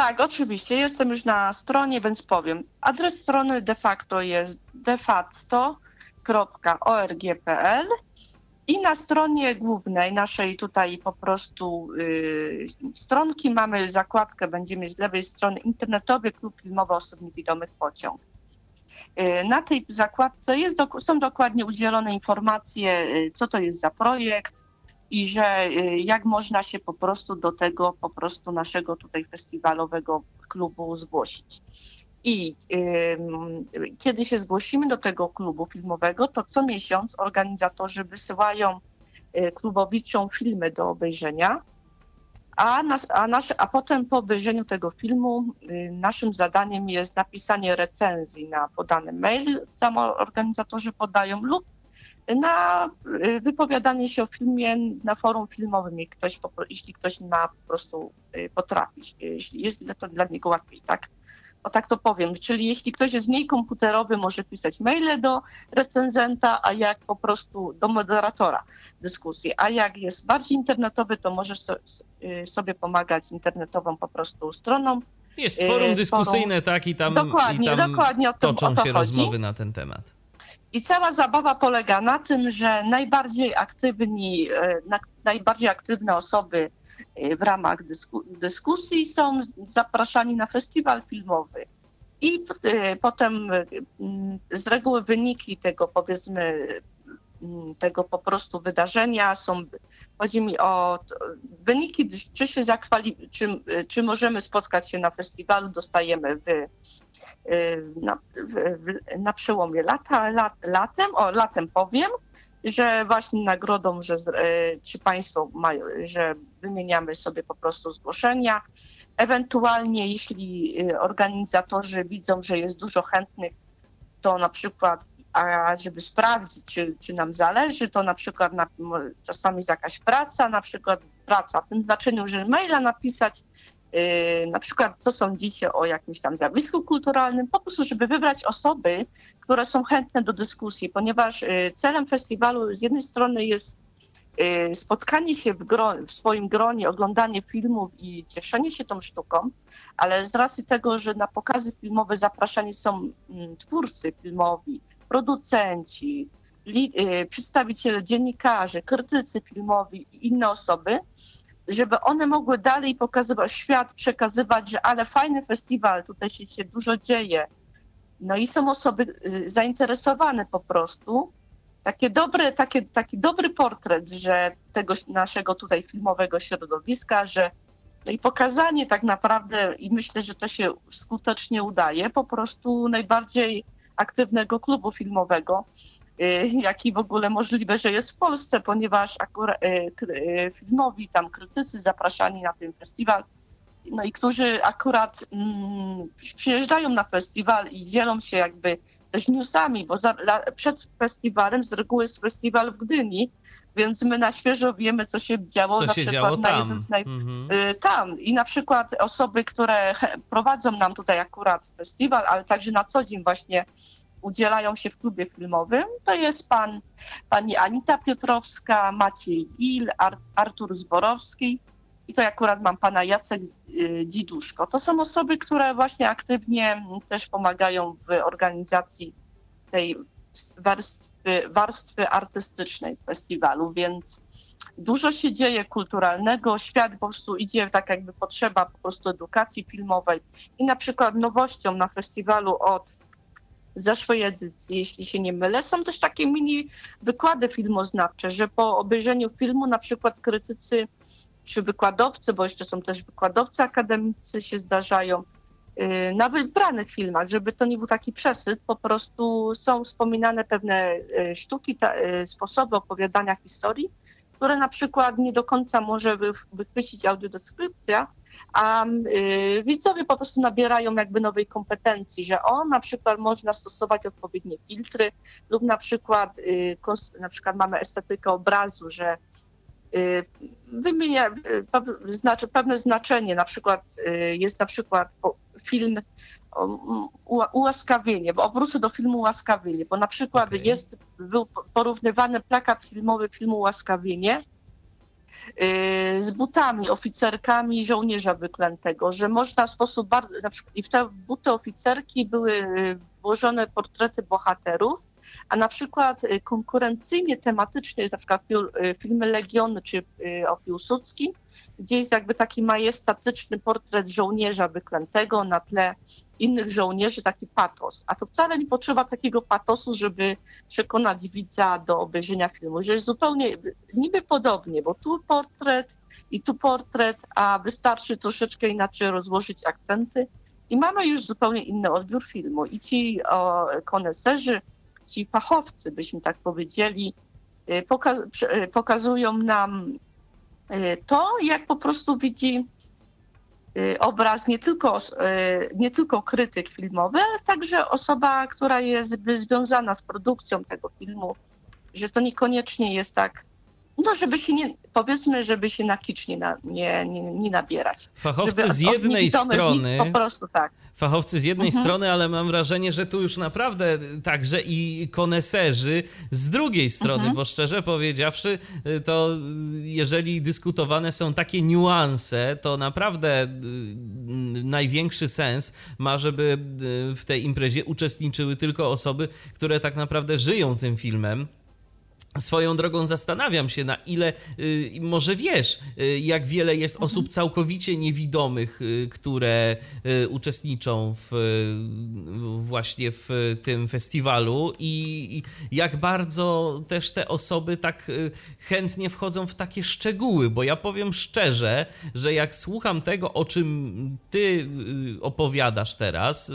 Tak, oczywiście. Jestem już na stronie, więc powiem. Adres strony de facto jest defacto.org.pl i na stronie głównej naszej tutaj po prostu yy, stronki mamy zakładkę, będziemy z lewej strony internetowy klub filmowy osób niewidomych pociąg. Yy, na tej zakładce jest, są dokładnie udzielone informacje, yy, co to jest za projekt, i że y, jak można się po prostu do tego po prostu naszego tutaj festiwalowego klubu zgłosić. I y, kiedy się zgłosimy do tego klubu filmowego, to co miesiąc organizatorzy wysyłają y, klubowiczom filmy do obejrzenia, a, nas, a, nasz, a potem po obejrzeniu tego filmu y, naszym zadaniem jest napisanie recenzji na podany mail, tam organizatorzy podają, lub na y, wypowiadanie się o filmie na forum filmowym, jeśli ktoś, jeśli ktoś ma po prostu y, potrafić, jeśli jest to dla niego łatwiej, tak? O tak to powiem. Czyli jeśli ktoś jest mniej komputerowy, może pisać maile do recenzenta, a jak po prostu do moderatora dyskusji, a jak jest bardziej internetowy, to może y, sobie pomagać internetową po prostu stroną. Jest forum dyskusyjne, tak, i tam, dokładnie, i tam dokładnie o tym, toczą o to się chodzi. rozmowy na ten temat. I cała zabawa polega na tym, że najbardziej aktywni, e, najbardziej aktywne osoby e, w ramach dysku, dyskusji są zapraszani na festiwal filmowy. I e, potem z reguły wyniki tego powiedzmy tego po prostu wydarzenia są, chodzi mi o wyniki, czy się zakwali, czy, czy możemy spotkać się na festiwalu, dostajemy w Y, na, na przełomie lata, lat, latem, o latem powiem, że właśnie nagrodą, że czy Państwo mają, że wymieniamy sobie po prostu zgłoszenia. Ewentualnie, jeśli y, organizatorzy widzą, że jest dużo chętnych, to na przykład, a żeby sprawdzić, czy, czy nam zależy, to na przykład na, czasami jest jakaś praca, na przykład praca w tym znaczeniu, że maila napisać Y, na przykład co sądzicie o jakimś tam zjawisku kulturalnym, po prostu, żeby wybrać osoby, które są chętne do dyskusji, ponieważ y, celem festiwalu z jednej strony jest y, spotkanie się w, gro, w, swoim gronie, oglądanie filmów i cieszenie się tą sztuką, ale z racji tego, że na pokazy filmowe zapraszani są mm, twórcy filmowi, producenci, li, przedstawiciele dziennikarzy, krytycy filmowi i inne osoby, żeby one mogły dalej pokazywać świat, przekazywać, że ale fajny festiwal, tutaj się, się dużo dzieje. No i są osoby y, zainteresowane po prostu. Takie dobre, takie, taki dobry portret, że tego naszego tutaj filmowego środowiska, że no i pokazanie tak naprawdę, i myślę, że to się skutecznie udaje, po prostu najbardziej aktywnego klubu filmowego, Y, jaki w ogóle możliwe, że jest w Polsce, ponieważ akurat y, y, filmowi tam krytycy zapraszani na ten festiwal no i którzy akurat mm, przyjeżdżają na festiwal i dzielą się jakby też newsami, bo za, la, przed festiwalem z reguły jest festiwal w Gdyni, więc my na świeżo wiemy, co się działo co na się przykład działo na tam. z naj, Mhm. y, tam. I na przykład osoby, które prowadzą nam tutaj akurat festiwal, ale także na co dzień właśnie udzielają się w klubie filmowym, to jest pan, pani Anita Piotrowska, Maciej Gil, Ar, Artur Zborowski i to akurat mam pana Jacek y, Dziduszko. To są osoby, które właśnie aktywnie też pomagają w organizacji tej warstwy, warstwy artystycznej festiwalu, więc dużo się dzieje kulturalnego, świat po prostu idzie tak jakby potrzeba po prostu edukacji filmowej i na przykład nowością na festiwalu od zeszłej edycji, jeśli się nie mylę, są też takie mini wykłady filmoznawcze, że po obejrzeniu filmu na przykład krytycy czy wykładowcy, bo jeszcze są też wykładowcy akademicy się zdarzają, yy, na wybranych filmach, żeby to nie był taki przesyt, po prostu są wspominane pewne yy, sztuki, yy, sposoby opowiadania historii, które na przykład nie do końca może wy- wychwycić audiodeskrypcja, a y, widzowie po prostu nabierają jakby nowej kompetencji, że o, na przykład można stosować odpowiednie filtry lub na przykład, y, na przykład mamy estetykę obrazu, że y, wymienia y, znaczy, pewne znaczenie, na przykład y, jest na przykład film ułaskawienie, bo obrócę do filmu ułaskawienie, bo na przykład Okej. jest, był porównywany plakat filmowy filmu ułaskawienie y, z butami, oficerkami żołnierza wyklętego, że można w sposób bardzo, na przykład, i w te buty oficerki były y, włożone portrety bohaterów, a na przykład y, konkurencyjnie, tematycznie jest na przykład y, filmy Legiony czy y, o Piłsudskim, gdzie jest jakby taki majestatyczny portret żołnierza wyklętego na tle innych żołnierzy, taki patos. A to wcale nie potrzeba takiego patosu, żeby przekonać widza do obejrzenia filmu, że jest zupełnie niby podobnie, bo tu portret i tu portret, a wystarczy troszeczkę inaczej rozłożyć akcenty i mamy już zupełnie inny odbiór filmu. I ci o, koneserzy, ci fachowcy, byśmy tak powiedzieli, y, poka- prze- y, pokazują nam y, to, jak po prostu widzi obraz nie tylko, nie tylko krytyk filmowy, ale także osoba, która jest związana z produkcją tego filmu, że to niekoniecznie jest tak, no żeby się nie, powiedzmy, żeby się na kicz nie, na, nie, nie, nie nabierać. Fachowcy żeby z jednej strony Po prostu tak. Fachowcy z jednej Mhm. strony, ale mam wrażenie, że tu już naprawdę także i koneserzy z drugiej strony, Mhm. bo szczerze powiedziawszy, to jeżeli dyskutowane są takie niuanse, to naprawdę y, największy sens ma, żeby y, w tej imprezie uczestniczyły tylko osoby, które tak naprawdę żyją tym filmem. Swoją drogą zastanawiam się, na ile, y, może wiesz, y, jak wiele jest Mhm. osób całkowicie niewidomych, y, które y, uczestniczą w, właśnie w tym festiwalu i, i jak bardzo też te osoby tak y, chętnie wchodzą w takie szczegóły, bo ja powiem szczerze, że jak słucham tego, o czym ty y, opowiadasz teraz,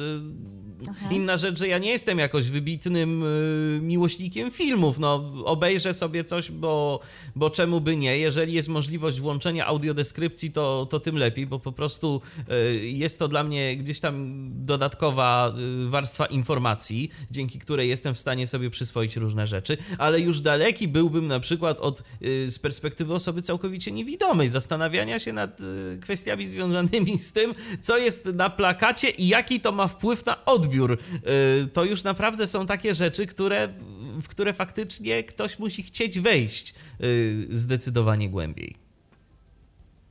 y, inna rzecz, że ja nie jestem jakoś wybitnym y, miłośnikiem filmów, no obejrzę sobie coś, bo, bo czemu by nie, jeżeli jest możliwość włączenia audiodeskrypcji, to, to tym lepiej, bo po prostu y, jest to dla mnie gdzieś tam dodatkowa y, warstwa informacji, dzięki której jestem w stanie sobie przyswoić różne rzeczy, ale już daleki byłbym na przykład od, z perspektywy osoby całkowicie niewidomej, zastanawiania się nad kwestiami związanymi z tym, co jest na plakacie i jaki to ma wpływ na odbiór. Y, To już naprawdę są takie rzeczy, które, w które faktycznie ktoś musi chcieć wejść y, zdecydowanie głębiej.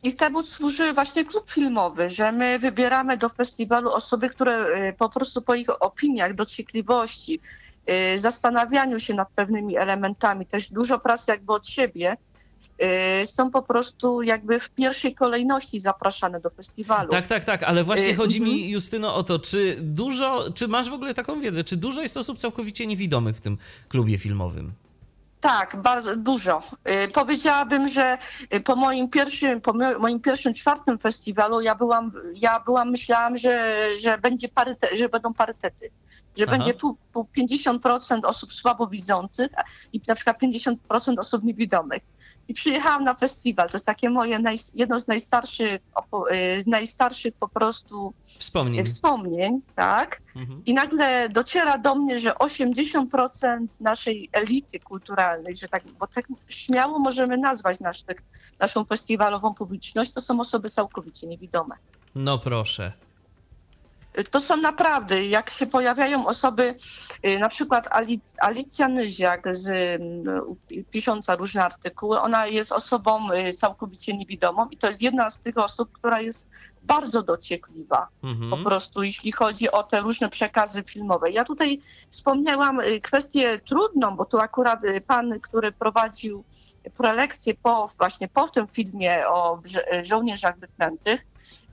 I temu służy właśnie klub filmowy, że my wybieramy do festiwalu osoby, które y, po prostu po ich opiniach, dociekliwości, zastanawianiu się nad pewnymi elementami, też dużo pracy jakby od siebie, są po prostu jakby w pierwszej kolejności zapraszane do festiwalu. Tak, tak, tak, ale właśnie Y, chodzi mi, mhm. Justyno, o to, czy dużo, czy masz w ogóle taką wiedzę, czy dużo jest osób całkowicie niewidomych w tym klubie filmowym? Tak, bardzo dużo. Y, powiedziałabym, że y, po moim pierwszym, po moim pierwszym czwartym festiwalu ja byłam, ja byłam, myślałam, że, że będzie paryte, że będą parytety, że Aha. będzie pół, pół 50% osób słabowidzących i na przykład 50% osób niewidomych. I przyjechałam na festiwal. To jest takie moje naj, jedno z najstarszych, y, najstarszych po prostu wspomnień. wspomnień tak? Mhm. I nagle dociera do mnie, że 80% naszej elity kulturalnej, że tak, bo tak śmiało możemy nazwać nasz, tak, naszą festiwalową publiczność, to są osoby całkowicie niewidome. No proszę. To są naprawdę, jak się pojawiają osoby, y, na przykład Alicja Nyziak, z, y, pisząca różne artykuły, ona jest osobą y, całkowicie niewidomą i to jest jedna z tych osób, która jest bardzo dociekliwa mhm. po prostu, jeśli chodzi o te różne przekazy filmowe. Ja tutaj wspomniałam kwestię trudną, bo tu akurat pan, który prowadził prelekcję po, właśnie po tym filmie o żołnierzach wyklętych,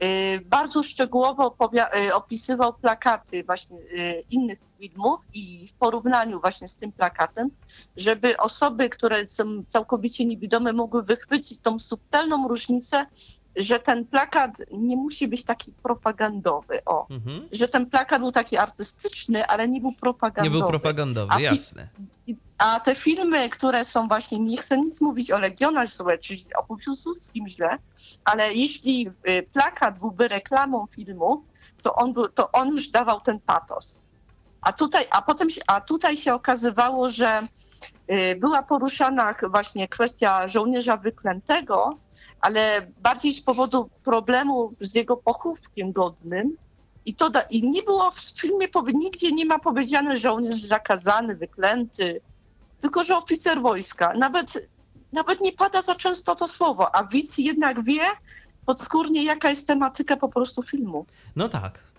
Y, bardzo szczegółowo y, opisywał plakaty właśnie y, innych filmów i w porównaniu właśnie z tym plakatem, żeby osoby, które są całkowicie niewidome, mogły wychwycić tą subtelną różnicę, że ten plakat nie musi być taki propagandowy, o, mhm. że ten plakat był taki artystyczny, ale nie był propagandowy. Nie był propagandowy, jasne. A te filmy, które są właśnie, nie chcę nic mówić o Legionarze, czyli o Piłsudskim źle, ale jeśli y, plakat byłby reklamą filmu, to on, był, to on już dawał ten patos. A tutaj, a potem, a tutaj się okazywało, że była poruszana właśnie kwestia żołnierza wyklętego, ale bardziej z powodu problemu z jego pochówkiem godnym. I, to da, I nie było w filmie, nigdzie nie ma powiedziane żołnierz zakazany, wyklęty, tylko że oficer wojska. Nawet, nawet nie pada za często to słowo, a widz jednak wie podskórnie, jaka jest tematyka po prostu filmu. No tak.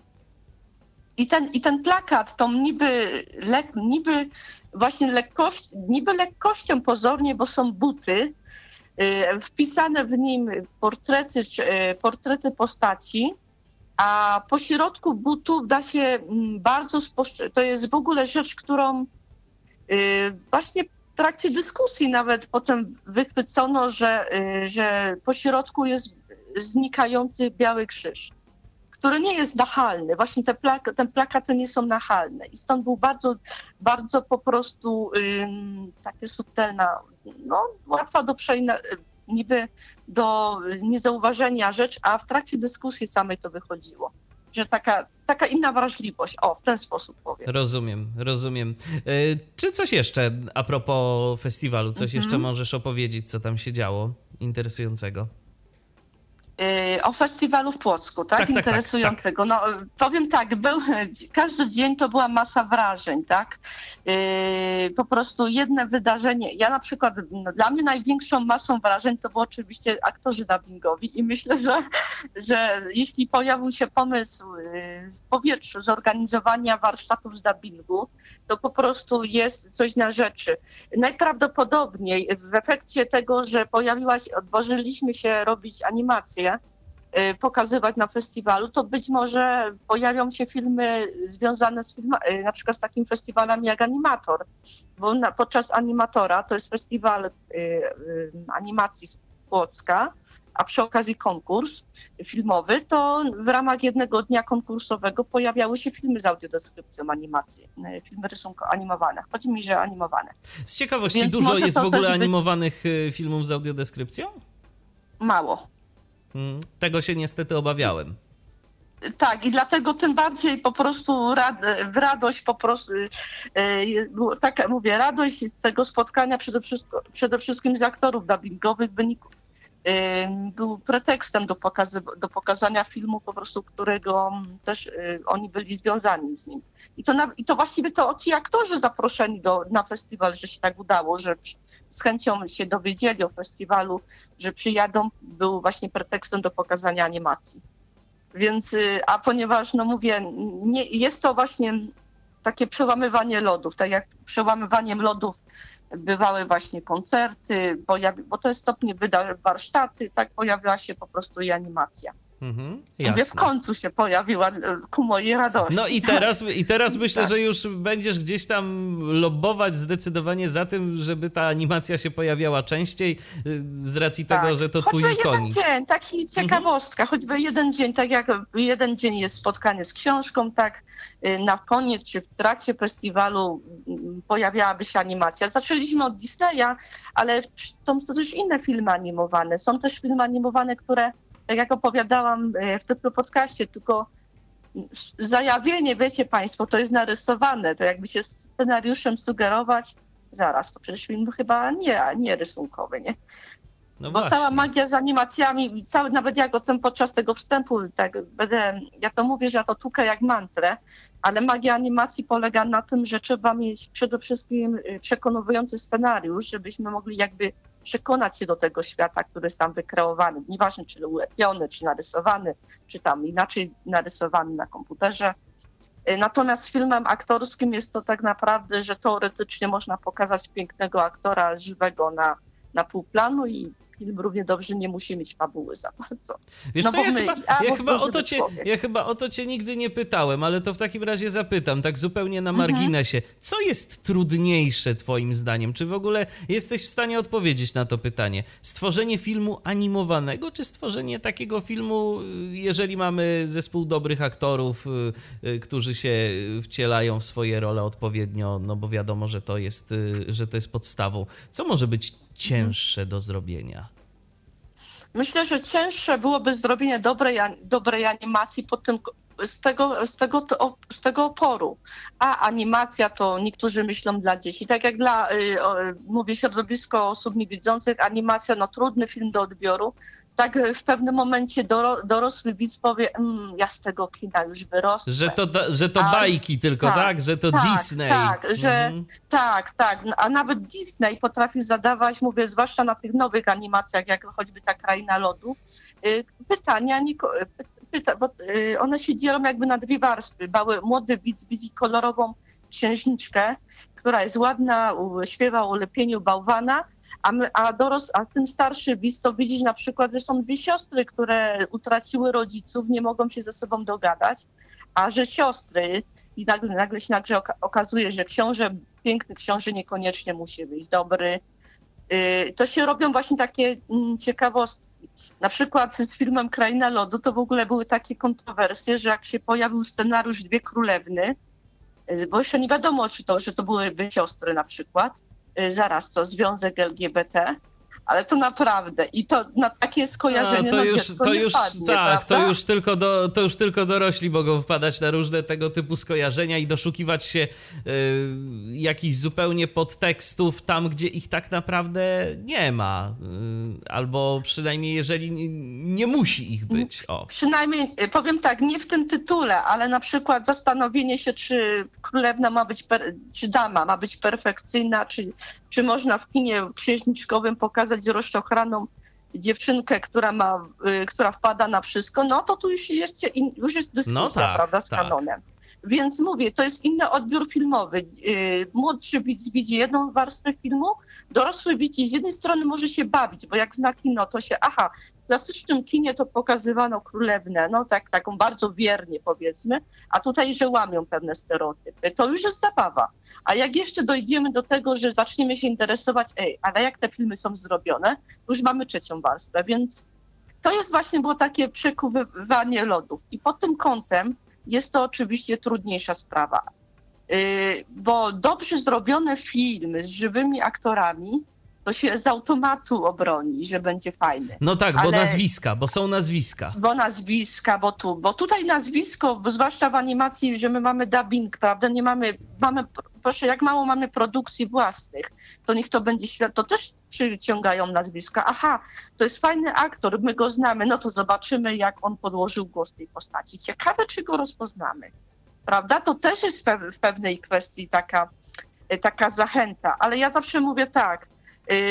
I ten, I ten plakat, tą niby, le, niby właśnie lekkość, niby lekkością pozornie, bo są buty, y, wpisane w nim portrety, y, portrety postaci, a po środku butów da się mm, bardzo, to jest w ogóle rzecz, którą Y, właśnie w trakcie dyskusji nawet potem wychwycono, że, że po środku jest znikający biały krzyż, który nie jest nachalny. Właśnie te, plak te plakaty nie są nachalne i stąd był bardzo, bardzo po prostu um, takie subtelna, no łatwa do przejna, niby do niezauważenia rzecz, a w trakcie dyskusji samej to wychodziło że taka, taka inna wrażliwość, o, w ten sposób powiem. Rozumiem, rozumiem. E, czy coś jeszcze a propos festiwalu, coś mhm. jeszcze możesz opowiedzieć, co tam się działo interesującego? Y, o festiwalu w Płocku, tak? tak, tak, tak Interesującego. Tak, tak. No, powiem tak, był, każdy dzień to była masa wrażeń, tak? Y, po prostu jedne wydarzenie. Ja na przykład, no, dla mnie największą masą wrażeń to było oczywiście aktorzy dubbingowi i myślę, że, że jeśli pojawił się pomysł y, w powietrzu zorganizowania warsztatów z dubbingu, to po prostu jest coś na rzeczy. Najprawdopodobniej w efekcie tego, że pojawiła się, odważyliśmy się robić animację, pokazywać na festiwalu, to być może pojawią się filmy związane z filmami, y, na przykład z takim festiwalem jak Animator, bo na, podczas Animatora, to jest festiwal y, y, animacji z Płocka, a przy okazji konkurs filmowy, to w ramach jednego dnia konkursowego pojawiały się filmy z audiodeskrypcją animacji, filmy rysunko animowane. Chodzi mi, że animowane. Z ciekawości, Więc dużo jest w ogóle animowanych być... filmów z audiodeskrypcją? Mało. Mm, tego się niestety obawiałem. Tak, i dlatego tym bardziej po prostu rad, radość po prostu, yy, tak mówię, radość z tego spotkania przede wszystkim, przede wszystkim z aktorów dubbingowych wyniku, yy, był pretekstem do, pokazy, do pokazania filmu po prostu, którego też yy, oni byli związani z nim. I to, na, i to właściwie to ci aktorzy zaproszeni do, na festiwal, że się tak udało, że z chęcią się dowiedzieli o festiwalu, że przyjadą, był właśnie pretekstem do pokazania animacji. Więc, y, a ponieważ, no mówię, nie, jest to właśnie takie przełamywanie lodów, tak jak przełamywaniem lodów bywały właśnie koncerty, bo to jest stopnie warsztaty, tak pojawiła się po prostu i animacja. Mhm, w końcu się pojawiła e, ku mojej radości. No i teraz, i teraz myślę, tak. że już będziesz gdzieś tam lobbować zdecydowanie za tym, żeby ta animacja się pojawiała częściej, y, z racji tak. tego, że to twój choćby jeden dzień, taki ciekawostka, mhm. choćby jeden dzień, tak jak jeden dzień jest spotkanie z książką, tak y, na koniec czy w trakcie festiwalu mm, pojawiałaby się animacja. Zaczęliśmy od Disneya, ale są to też inne filmy animowane. Są też filmy animowane, które tak jak opowiadałam e, w tym podcaście, tylko zajawienie, wiecie Państwo, to jest narysowane, to jakby się scenariuszem sugerować, zaraz, to przecież film chyba nie, nie rysunkowy, nie? No Bo właśnie. cała magia z animacjami, cały, nawet jak o tym podczas tego wstępu, tak będę, ja to mówię, że ja to tukę jak mantrę, ale magia animacji polega na tym, że trzeba mieć przede wszystkim y, przekonujący scenariusz, żebyśmy mogli jakby przekonać się do tego świata, który jest tam wykreowany. Nieważne, czy ulepiony, czy narysowany, czy tam inaczej narysowany na komputerze. Y, natomiast filmem aktorskim jest to tak naprawdę, że teoretycznie można pokazać pięknego aktora żywego na, na półplanu i film równie dobrze nie musi mieć fabuły za bardzo. Wiesz no co, ja, my, chyba, ja, chyba o to cię, ja chyba o to cię nigdy nie pytałem, ale to w takim razie zapytam, tak zupełnie na mhm. marginesie. Mhm. Co jest trudniejsze twoim zdaniem? Czy w ogóle jesteś w stanie odpowiedzieć na to pytanie? Stworzenie filmu animowanego, czy stworzenie takiego filmu, jeżeli mamy zespół dobrych aktorów, y, y, którzy się wcielają w swoje role odpowiednio, no bo wiadomo, że to jest, y, że to jest podstawą. Co może być cięższe do zrobienia? Myślę, że cięższe byłoby zrobienie dobrej, dobrej animacji pod tym, z, tego, z, tego, z tego oporu. A animacja to niektórzy myślą dla dzieci. Tak jak dla, y, mówię środowisko osób niewidzących, animacja no trudny film do odbioru, tak w pewnym momencie dorosły widz powie, mm, ja z tego kina już wyrosłem. Że to, że to bajki tylko, tak, tak? Że to tak, Disney. Tak, że, mhm. tak, tak. A nawet Disney potrafi zadawać, mówię, zwłaszcza na tych nowych animacjach, jak choćby ta Kraina Lodu, y, pytania, pyta, bo y, one się dzielą jakby na dwie warstwy. Mały, młody widz widzi kolorową księżniczkę, która jest ładna, śpiewa o lepieniu bałwana, a, my, a, doros, a tym starszy widz to widzieć na przykład, że są dwie siostry, które utraciły rodziców, nie mogą się ze sobą dogadać, a że siostry i nagle, nagle się nagle okazuje, że książę, piękny książę niekoniecznie musi być dobry. Yy, to się robią właśnie takie mm, ciekawostki. Na przykład z filmem Kraina Lodu to w ogóle były takie kontrowersje, że jak się pojawił scenariusz Dwie Królewny, bo jeszcze nie wiadomo, czy to, że to były siostry na przykład, Y, zaraz co, związek LGBT, ale to naprawdę i to na takie skojarzenie A, to no już, to już tak, to już, tylko do, to już tylko dorośli mogą wpadać na różne tego typu skojarzenia i doszukiwać się y, jakichś zupełnie podtekstów tam, gdzie ich tak naprawdę nie ma. Y, albo przynajmniej jeżeli nie, nie musi ich być. O. Przynajmniej y, powiem tak, nie w tym tytule, ale na przykład zastanowienie się, czy królewna ma być, czy dama ma być perfekcyjna, czy, czy można w kinie księżniczkowym pokazać rozczochraną dziewczynkę, która ma, y, która wpada na wszystko, no to tu już jest, już jest dyskusja, no tak, prawda, z tak. kanonem. Więc mówię, to jest inny odbiór filmowy. Y, młodszy widz widzi jedną warstwę filmu, dorosły widz z jednej strony może się bawić, bo jak zna kino, to się, aha, w klasycznym kinie to pokazywano królewnę, no tak, taką bardzo wiernie powiedzmy, a tutaj, że łamią pewne stereotypy. To już jest zabawa. A jak jeszcze dojdziemy do tego, że zaczniemy się interesować, ej, ale jak te filmy są zrobione, już mamy trzecią warstwę, więc to jest właśnie było takie przekuwywanie lodów. I pod tym kątem jest to oczywiście trudniejsza sprawa. Y, bo dobrze zrobione filmy z żywymi aktorami to się z automatu obroni, że będzie fajny. No tak, Ale... bo nazwiska, bo są nazwiska. Bo nazwiska, bo tu, bo tutaj nazwisko, bo zwłaszcza w animacji, że my mamy dubbing, prawda, nie mamy, mamy, proszę, jak mało mamy produkcji własnych, to niech to będzie świat, to też przyciągają nazwiska. Aha, to jest fajny aktor, my go znamy, no to zobaczymy, jak on podłożył głos tej postaci. Ciekawe, czy go rozpoznamy. Prawda? To też jest w pewnej kwestii taka, taka zachęta, ale ja zawsze mówię tak,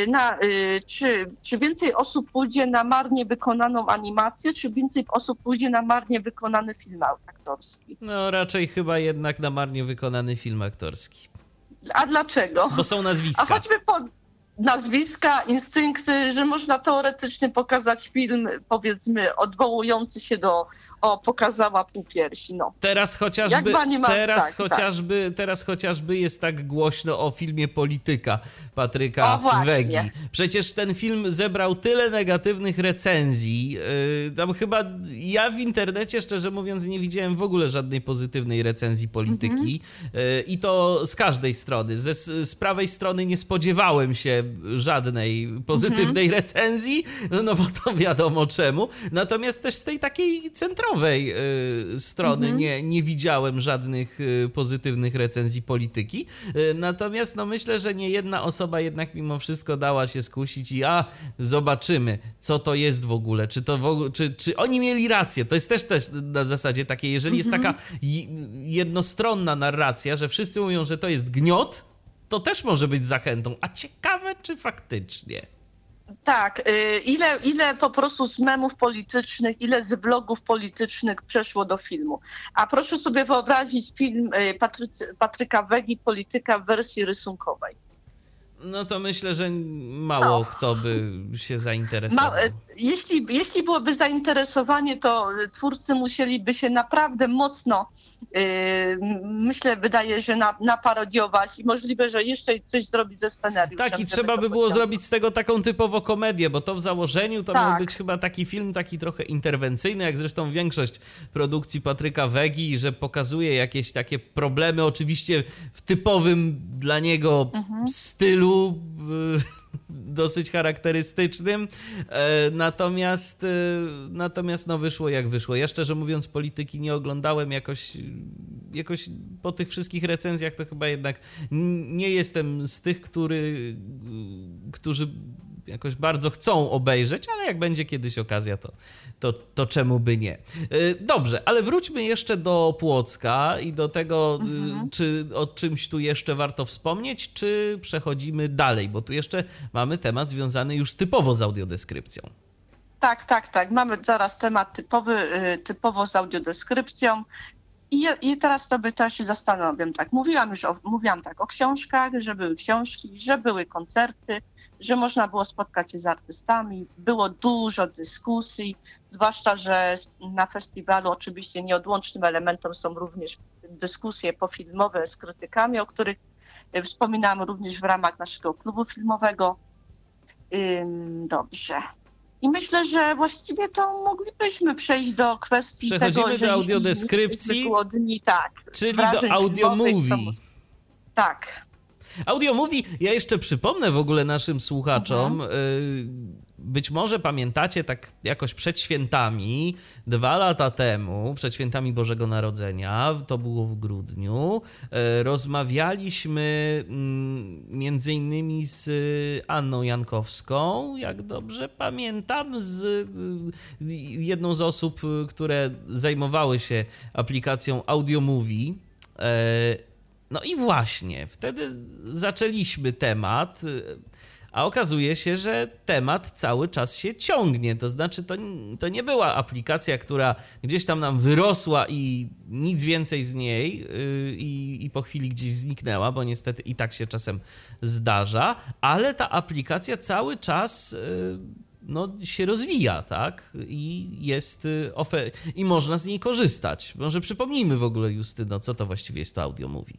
na, y, czy, czy więcej osób pójdzie na marnie wykonaną animację, czy więcej osób pójdzie na marnie wykonany film aktorski? No raczej chyba jednak na marnie wykonany film aktorski. A dlaczego? Bo są nazwiska. A choćby po, nazwiska, instynkty, że można teoretycznie pokazać film, powiedzmy, odwołujący się do o, pokazała półpiersi. No. Teraz chociażby, ma... teraz, tak, tak. chociażby, tak. teraz chociażby jest tak głośno o filmie Polityka Patryka Wegi. Przecież ten film zebrał tyle negatywnych recenzji. Yy, tam chyba ja w internecie, szczerze mówiąc, nie widziałem w ogóle żadnej pozytywnej recenzji polityki. Mhm. Yy, I to z każdej strony. Ze, z prawej strony nie spodziewałem się żadnej pozytywnej mhm. recenzji, no bo to wiadomo czemu. Natomiast też z tej takiej centrowej y, strony mhm. nie, nie widziałem żadnych y, pozytywnych recenzji polityki. Y, natomiast no myślę, że nie jedna osoba jednak mimo wszystko dała się skusić i a zobaczymy, co to jest w ogóle, czy to w czy, czy oni mieli rację. To jest też, też na zasadzie takiej, jeżeli jest mhm. taka jednostronna narracja, że wszyscy mówią, że to jest gniot, to też może być zachętą. A ciekawe, czy faktycznie. Tak, y, ile, ile po prostu z memów politycznych, ile z blogów politycznych przeszło do filmu. A proszę sobie wyobrazić film y, Patryka Wegi, Polityka w wersji rysunkowej. No to myślę, że mało no. kto by się zainteresował. Ma, jeśli, jeśli byłoby zainteresowanie, to twórcy musieliby się naprawdę mocno, yy, myślę, wydaje, że na, naparodiować i możliwe, że jeszcze coś zrobić ze scenariuszem. Tak, i trzeba by było zrobić z tego taką typowo komedię, bo to w założeniu to tak. miał być chyba taki film taki trochę interwencyjny, jak zresztą większość produkcji Patryka Wegi, że pokazuje jakieś takie problemy, oczywiście w typowym dla niego mhm. stylu. Dosyć charakterystycznym. E, natomiast, e, natomiast no wyszło jak wyszło. Ja szczerze mówiąc polityki nie oglądałem jakoś, jakoś po tych wszystkich recenzjach to chyba jednak nie jestem z tych, który, którzy jakoś bardzo chcą obejrzeć, ale jak będzie kiedyś okazja, to, to, to czemu by nie. E, dobrze, ale wróćmy jeszcze do Płocka i do tego, e, mhm. czy o czymś tu jeszcze warto wspomnieć, czy przechodzimy dalej, bo tu jeszcze mamy temat związany już typowo z audiodeskrypcją. Tak, tak, tak. Mamy zaraz temat typowy, e, typowo z audiodeskrypcją. I, I teraz sobie też się zastanowię, tak, mówiłam już o, mówiłam tak o książkach, że były książki, że były koncerty, że można było spotkać się z artystami, było dużo dyskusji, zwłaszcza, że na festiwalu oczywiście nieodłącznym elementem są również dyskusje pofilmowe z krytykami, o których y, wspominałam również w ramach naszego klubu filmowego. Dobrze. I myślę, że właściwie to moglibyśmy przejść do kwestii Przechodzimy tego, że do audiodeskrypcji, głodni, tak, czyli do audio movie. Tak. Audio mówi, ja jeszcze przypomnę w ogóle naszym słuchaczom, mhm. Być może pamiętacie tak jakoś przed świętami, dwa lata temu, przed świętami Bożego Narodzenia, to było w grudniu, y, rozmawialiśmy mm, między innymi z Anną Jankowską, jak dobrze pamiętam, z y, jedną z osób, które zajmowały się aplikacją Audio Movie no i właśnie, wtedy zaczęliśmy temat, a okazuje się, że temat cały czas się ciągnie. To znaczy, to, to nie była aplikacja, która gdzieś tam nam wyrosła i nic więcej z niej yy, i po chwili gdzieś zniknęła, bo niestety i tak się czasem zdarza, ale ta aplikacja cały czas. Yy, no, się rozwija, tak? I jest y, ofer- i można z niej korzystać. Może przypomnijmy w ogóle, Justyno, co to właściwie jest to audio mówi.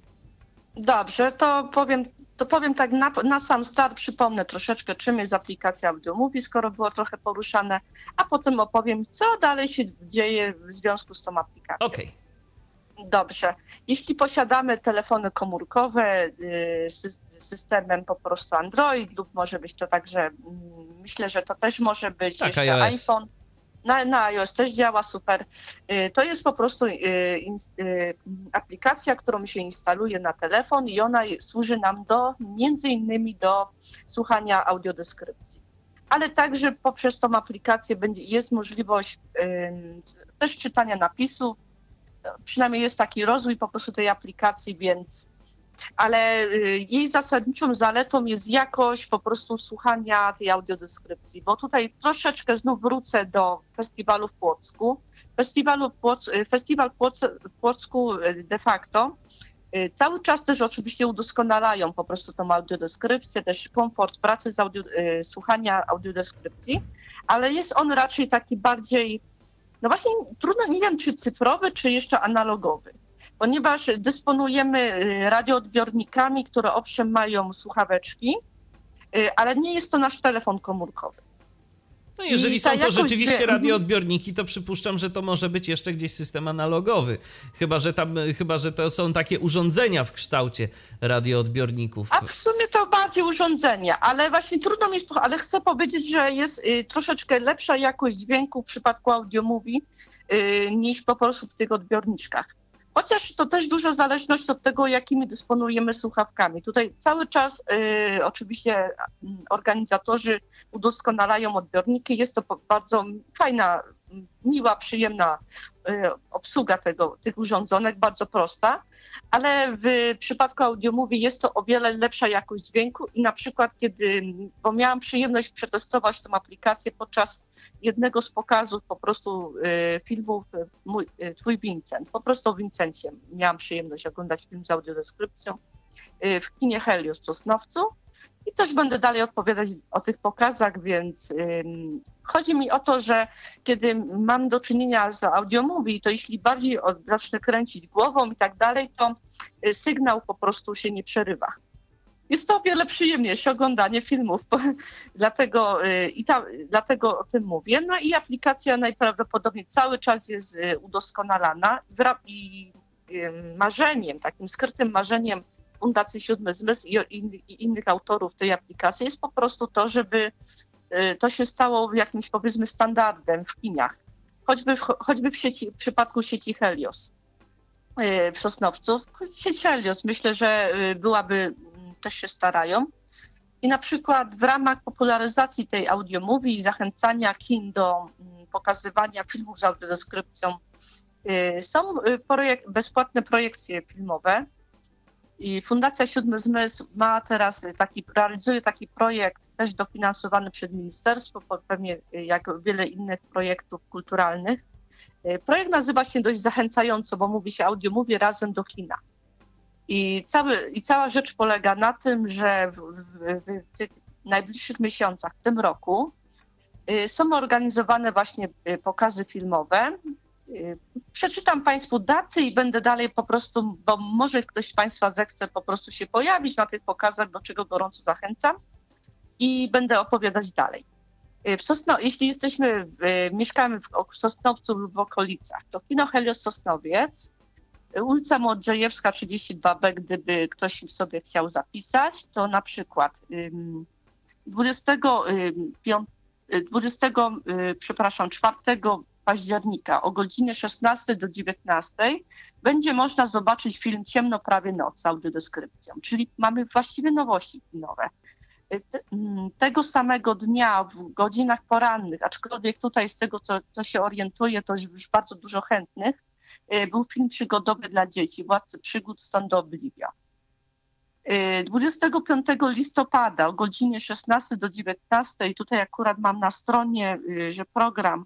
Dobrze, to powiem, to powiem tak na, na sam start, przypomnę troszeczkę, czym jest aplikacja AudioMovie, skoro było trochę poruszane, a potem opowiem, co dalej się dzieje w związku z tą aplikacją. Okej. Okay. Dobrze. Jeśli posiadamy telefony komórkowe z y, systemem po prostu Android lub może być to także, mm, myślę, że to też może być tak, jeszcze iOS. iPhone na, na iOS też działa super. Y, to jest po prostu y, y, aplikacja, którą się instaluje na telefon i ona służy nam do między innymi do słuchania audiodeskrypcji. Ale także poprzez tą aplikację będzie, jest możliwość też czytania napisów. Przynajmniej jest taki rozwój po prostu tej aplikacji, więc ale y, jej zasadniczą zaletą jest jakość po prostu słuchania tej audiodeskrypcji, bo tutaj troszeczkę znów wrócę do festiwalu w Płocku. Festiwalu Płoc, y, festiwal Płoc, w Płocku y, de facto Cały czas też oczywiście udoskonalają po prostu tą audiodeskrypcję, też komfort pracy z audio, słuchania audiodeskrypcji, ale jest on raczej taki bardziej, no właśnie trudno, nie wiem czy cyfrowy, czy jeszcze analogowy ponieważ dysponujemy y, radioodbiornikami, które owszem mają słuchaweczki, y, ale nie jest to nasz telefon komórkowy. No jeżeli są to rzeczywiście wie... radioodbiorniki, to przypuszczam, że to może być jeszcze gdzieś system analogowy. Chyba, że tam, chyba, że to są takie urządzenia w kształcie radioodbiorników. A w sumie to bardziej urządzenia, ale właśnie trudno mi jest, ale chcę powiedzieć, że jest y, troszeczkę lepsza jakość dźwięku w przypadku audiomówi niż po prostu w tych odbiorniczkach. Chociaż to też duża zależność od tego, jakimi dysponujemy słuchawkami. Tutaj cały czas y, oczywiście mm, organizatorzy udoskonalają odbiorniki. Jest to bardzo fajna, miła, przyjemna y, obsługa tego, tych urządzonek, bardzo prosta, ale w przypadku audiomówi jest to o wiele lepsza jakość dźwięku i na przykład kiedy, bo miałam przyjemność przetestować tę aplikację podczas jednego z pokazów po prostu y, filmów mój, Twój Vincent, po prostu o Vincencie miałam przyjemność oglądać film z audiodeskrypcją w kinie Helios w Sosnowcu i też będę dalej odpowiadać o tych pokazach, więc chodzi mi o to, że kiedy mam do czynienia z audiomówi, to jeśli bardziej zacznę kręcić głową i tak dalej, to y, sygnał po prostu się nie przerywa. Jest to o wiele przyjemniejsze oglądanie filmów, dlatego, y, i ta, dlatego o tym mówię. No i aplikacja najprawdopodobniej cały czas jest y, udoskonalana i marzeniem, takim skrytym marzeniem Fundacji Siódmy Zmysł i, i innych autorów tej aplikacji jest po prostu to, żeby y, to się stało jakimś powiedzmy standardem w kiniach. Choćby w, choćby w, sieci, w przypadku sieci Helios y, w Sosnowcu. Sieć Helios myślę, że y, byłaby, mm, też się starają. I na przykład w ramach popularyzacji tej audiomówi i zachęcania kin do mm, pokazywania filmów z audiodeskrypcją są projekt, bezpłatne projekcje filmowe, i Fundacja Siódmy Zmysł ma teraz taki, realizuje taki projekt też dofinansowany przez ministerstwo, pewnie jak wiele innych projektów kulturalnych. Projekt nazywa się dość zachęcająco, bo mówi się audio mówi razem do kina. I, cały, I cała rzecz polega na tym, że w, w, w tych najbliższych miesiącach, w tym roku, y, są organizowane właśnie y, pokazy filmowe Y, przeczytam Państwu daty i będę dalej po prostu, bo może ktoś z Państwa zechce po prostu się pojawić na tych pokazach, do czego gorąco zachęcam i będę opowiadać dalej. Y, w Sosno, jeśli jesteśmy, mieszkamy w Sosnowcu lub w okolicach, to Kino Helios Sosnowiec, ulica Modrzejewska 32B, gdyby ktoś sobie chciał zapisać, to na przykład 25, 20, przepraszam, 4 października o godzinie 16 do 19 będzie można zobaczyć film Ciemno prawie noc z audiodeskrypcją, czyli mamy właściwie nowości kinowe. Mm, tego samego dnia w godzinach porannych, aczkolwiek tutaj z tego, co, co się orientuję, to już bardzo dużo chętnych, y, był film przygodowy dla dzieci, Władcy Przygód Stąd Obliwia. 25 listopada o godzinie 16 do 19, tutaj akurat mam na stronie, y, że program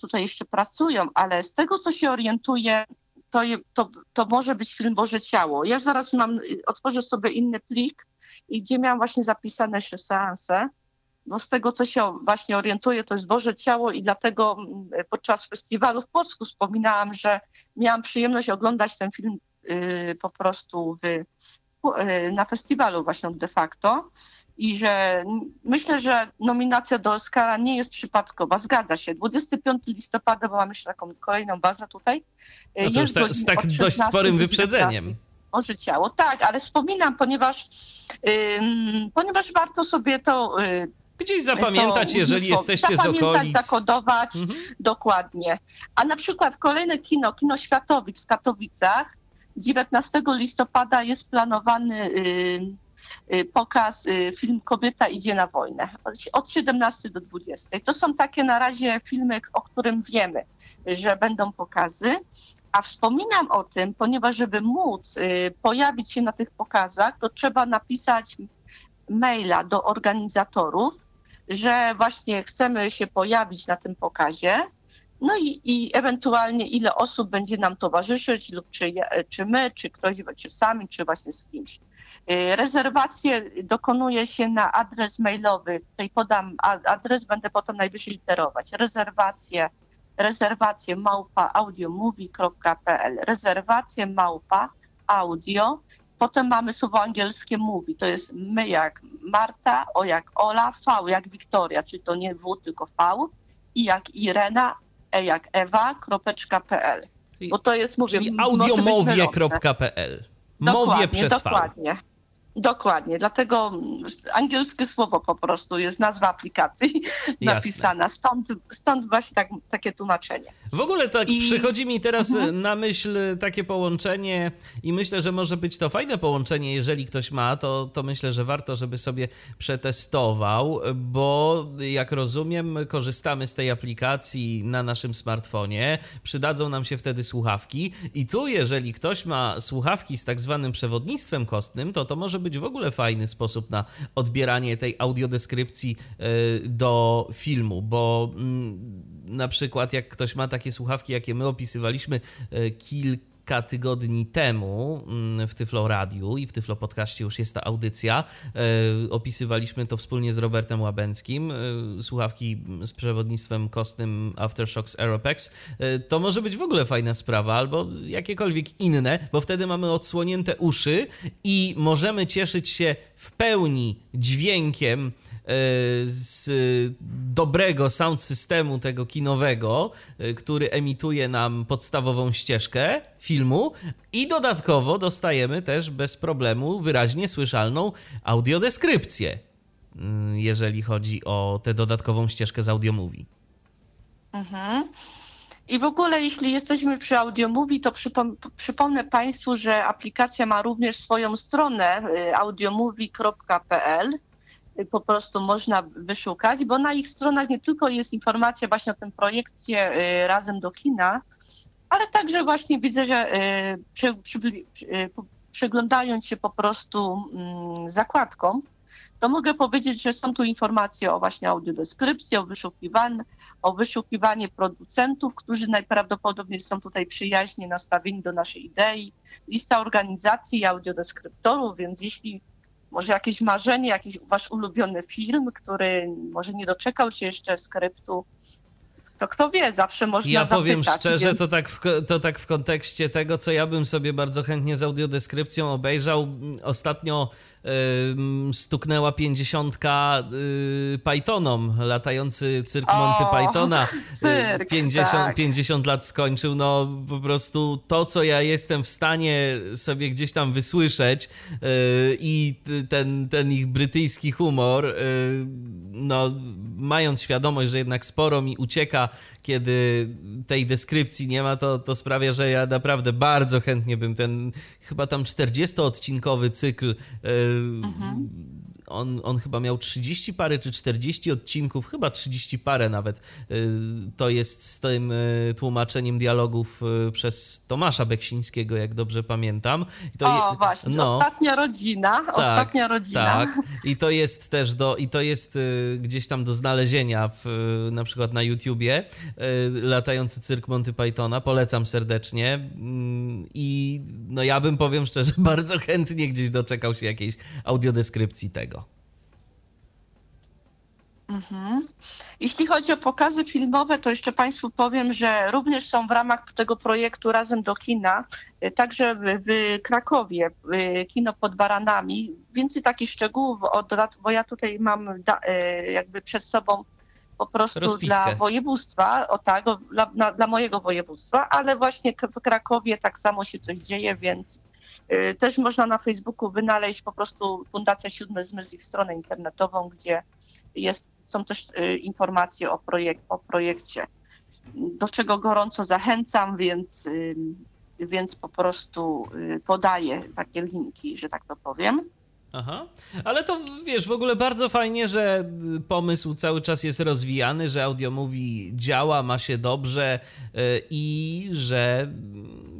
tutaj jeszcze pracują, ale z tego, co się orientuję, to, to, to może być film Boże Ciało. Ja zaraz mam, y, otworzę sobie inny plik, gdzie miałam właśnie zapisane jeszcze seanse, bo z tego, co się właśnie orientuję, to jest Boże Ciało i dlatego mm, podczas festiwalu w Płocku wspominałam, że miałam przyjemność oglądać ten film y, po prostu w, na festiwalu właśnie de facto i że myślę, że nominacja do Oscara nie jest przypadkowa. Zgadza się. 25 listopada, bo mam jeszcze taką kolejną bazę tutaj. No to jest już z tak dość sporym wyprzedzeniem. Może ciało, tak, ale wspominam, ponieważ, yy, ponieważ warto sobie to. Yy, Gdzieś zapamiętać, to, jeżeli jesteście z okolic. zakodować, mhm. dokładnie. A na przykład kolejne kino, Kino Światowic w Katowicach, 19 listopada jest planowany yy, Y, pokaz, y, film Kobieta idzie na wojnę od 17 do 20. To są takie na razie filmy, o którym wiemy, że będą pokazy. A wspominam o tym, ponieważ żeby móc y, pojawić się na tych pokazach, to trzeba napisać maila do organizatorów, że właśnie chcemy się pojawić na tym pokazie no i, i ewentualnie ile osób będzie nam towarzyszyć, lub czy, czy my, czy ktoś, czy sami, czy właśnie z kimś. Y, rezerwacje dokonuje się na adres mailowy. Tutaj podam adres, będę potem najwyżej literować. Rezerwacje, rezerwacje małpa audiomovie.pl. Rezerwacje małpa audio. Potem mamy słowo angielskie mówi. To jest my jak Marta, o jak Ola, V jak Wiktoria, czyli to nie W, tylko V. I jak Irena, E jak Ewa, kropeczka.pl. Bo to jest, mówię, czyli audiomowie.pl. Mowie przez dokładnie. Dokładnie, dlatego angielskie słowo po prostu jest nazwa aplikacji Jasne. napisana, stąd, stąd właśnie tak, takie tłumaczenie. W ogóle tak I... przychodzi mi teraz mhm. na myśl takie połączenie i myślę, że może być to fajne połączenie, jeżeli ktoś ma, to, to myślę, że warto, żeby sobie przetestował, bo jak rozumiem, korzystamy z tej aplikacji na naszym smartfonie, przydadzą nam się wtedy słuchawki i tu, jeżeli ktoś ma słuchawki z tak zwanym przewodnictwem kostnym, to to może być w ogóle fajny sposób na odbieranie tej audiodeskrypcji e, do filmu, bo mm, na przykład jak ktoś ma takie słuchawki, jakie my opisywaliśmy e, kilka kilka tygodni temu mm, w Tyflo Radiu i w Tyflo Podcaście już jest ta audycja. E, opisywaliśmy to wspólnie z Robertem Łabęckim. E, słuchawki z przewodnictwem kostnym Aftershocks Aeropex. E, to może być w ogóle fajna sprawa, albo jakiekolwiek inne, bo wtedy mamy odsłonięte uszy i możemy cieszyć się w pełni dźwiękiem z dobrego sound systemu tego kinowego, który emituje nam podstawową ścieżkę filmu i dodatkowo dostajemy też bez problemu wyraźnie słyszalną audiodeskrypcję, mm, jeżeli chodzi o tę dodatkową ścieżkę z audiomówi. Mhm. I w ogóle, jeśli jesteśmy przy audiomówi, to przypom przypomnę Państwu, że aplikacja ma również swoją stronę y, audiomovie.pl. Po prostu można wyszukać, bo na ich stronach nie tylko jest informacja właśnie o tym projekcie y, Razem do kina, ale także właśnie widzę, że y, przy, przy, y, przyglądając się po prostu mm, zakładkom, to mogę powiedzieć, że są tu informacje o właśnie audiodeskrypcji, o wyszukiwaniu, o wyszukiwanie producentów, którzy najprawdopodobniej są tutaj przyjaźnie nastawieni do naszej idei, lista organizacji i audiodeskryptorów, więc jeśli może jakieś marzenie, jakiś wasz ulubiony film, który może nie doczekał się jeszcze skryptu, to kto wie, zawsze można Ja zapytać, powiem szczerze, więc... to, tak w, to tak w kontekście tego, co ja bym sobie bardzo chętnie z audiodeskrypcją obejrzał. Ostatnio stuknęła pięćdziesiątka y, Pythonom, latający cyrk Monty o, Pythona. Cyrk, 50, tak. 50 lat skończył, no po prostu to, co ja jestem w stanie sobie gdzieś tam wysłyszeć y, i ten, ten ich brytyjski humor, y, no mając świadomość, że jednak sporo mi ucieka, kiedy tej deskrypcji nie ma, to, to sprawia, że ja naprawdę bardzo chętnie bym ten chyba tam 40-odcinkowy cykl mhm on, on chyba miał 30 parę czy 40 odcinków, chyba 30 parę nawet. Y, to jest z tym y, tłumaczeniem dialogów y, przez Tomasza Beksińskiego, jak dobrze pamiętam. To o, je... właśnie, no. ostatnia rodzina, tak, ostatnia rodzina. Tak, i to jest też do, i to jest gdzieś tam do znalezienia w, na przykład na YouTubie, latający cyrk Monty Pythona, polecam serdecznie mm, i no ja bym, powiem szczerze, bardzo chętnie gdzieś doczekał się jakiejś audiodeskrypcji tego. Mhm. Jeśli chodzi o pokazy filmowe, to jeszcze Państwu powiem, że również są w ramach tego projektu Razem do kina, y, także w, Krakowie, y, kino pod Baranami. Więcej takich szczegółów, bo ja tutaj mam y, jakby przed sobą po prostu Rozpiskę. dla województwa, o tak, dla, na, dla mojego województwa, ale właśnie w Krakowie tak samo się coś dzieje, więc też można na Facebooku wynaleźć po prostu Fundacja Siódmy Zmysł, ich stronę internetową, gdzie jest są też y, informacje o, projek o projekcie, do czego gorąco zachęcam, więc, y, więc po prostu y, podaję takie linki, że tak to powiem. Aha, ale to wiesz, w ogóle bardzo fajnie, że pomysł cały czas jest rozwijany, że audio mówi działa, ma się dobrze i że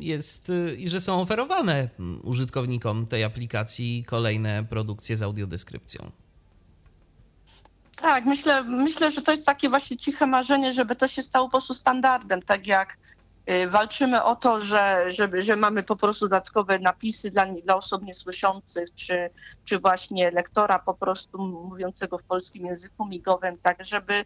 jest i że są oferowane użytkownikom tej aplikacji kolejne produkcje z audiodeskrypcją. Tak, myślę, myślę, że to jest takie właśnie ciche marzenie, żeby to się stało po prostu standardem, tak jak y, walczymy o to, że, żeby, że mamy po prostu dodatkowe napisy dla, dla osób niesłyszących, czy, czy właśnie lektora po prostu mówiącego w polskim języku migowym, tak żeby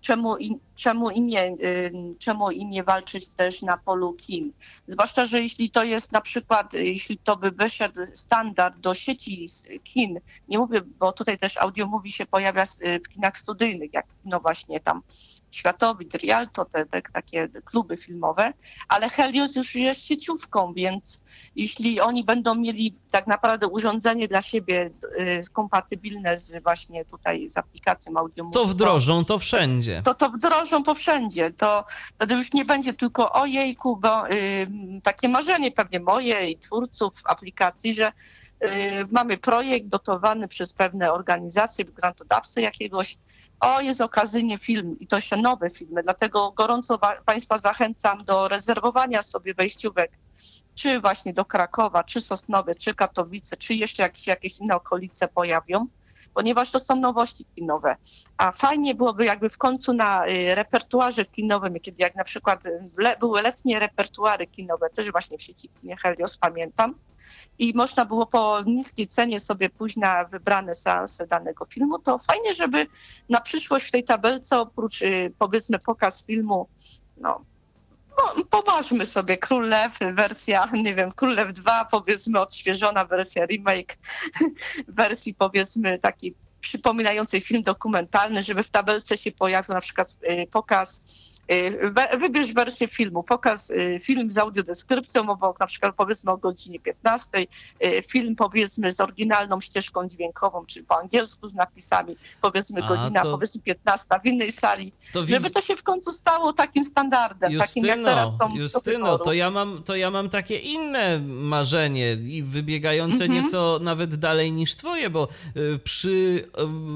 czemu, czemu, i nie, y, czemu i nie walczyć też na polu kin. Zwłaszcza, że jeśli to jest na przykład, jeśli to by wyszedł standard do sieci kin, nie mówię, bo tutaj też audio mówi się pojawia w kinach studyjnych, jak no właśnie tam Światowid, Rialto, te, te takie kluby filmowe, ale Helios już jest sieciówką, więc jeśli oni będą mieli tak naprawdę urządzenie dla siebie y, kompatybilne z właśnie tutaj z aplikacją audio. To wdrożą to wszędzie. To to wdrożą po wszędzie. To wtedy już nie będzie tylko ojejku, bo y, takie marzenie pewnie moje i twórców aplikacji, że y, mamy projekt dotowany przez pewne organizacje, grantodawcy jakiegoś, o jest okazyjnie film i to jeszcze nowe filmy, dlatego gorąco Państwa zachęcam do rezerwowania sobie wejściówek czy właśnie do Krakowa, czy Sosnowy, czy Katowice, czy jeszcze jakieś, jakieś inne okolice pojawią, ponieważ to są nowości kinowe. A fajnie byłoby jakby w końcu na y, repertuarze kinowym, kiedy jak na przykład le, były letnie repertuary kinowe, też właśnie w sieci Kinie Helios, pamiętam, i można było po niskiej cenie sobie pójść na wybrane seanse danego filmu, to fajnie, żeby na przyszłość w tej tabelce oprócz y, powiedzmy pokaz filmu no, no, poważmy sobie Król Lew, wersja, nie wiem, Król Lew 2, powiedzmy odświeżona wersja remake, wersji powiedzmy takiej przypominającej film dokumentalny, żeby w tabelce się pojawił na przykład y, pokaz, y, wybierz wersję filmu, pokaz y, film z audiodeskrypcją obok, na przykład powiedzmy o godzinie 15, film powiedzmy z oryginalną ścieżką dźwiękową, czyli po angielsku z napisami, powiedzmy A, godzina, to... powiedzmy 15 w innej sali, to żeby to się w końcu stało takim standardem, Justyno, takim jak teraz są Justyno, to ja, mam, to ja mam takie inne marzenie i wybiegające mhm. nieco nawet dalej niż twoje, bo przy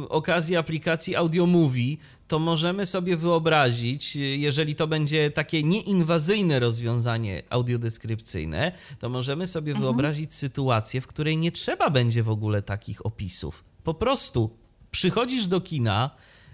okazji aplikacji Audio Movie, to możemy sobie wyobrazić, jeżeli to będzie takie nieinwazyjne rozwiązanie audiodeskrypcyjne, to możemy sobie mhm. wyobrazić sytuację, w której nie trzeba będzie w ogóle takich opisów. Po prostu przychodzisz do kina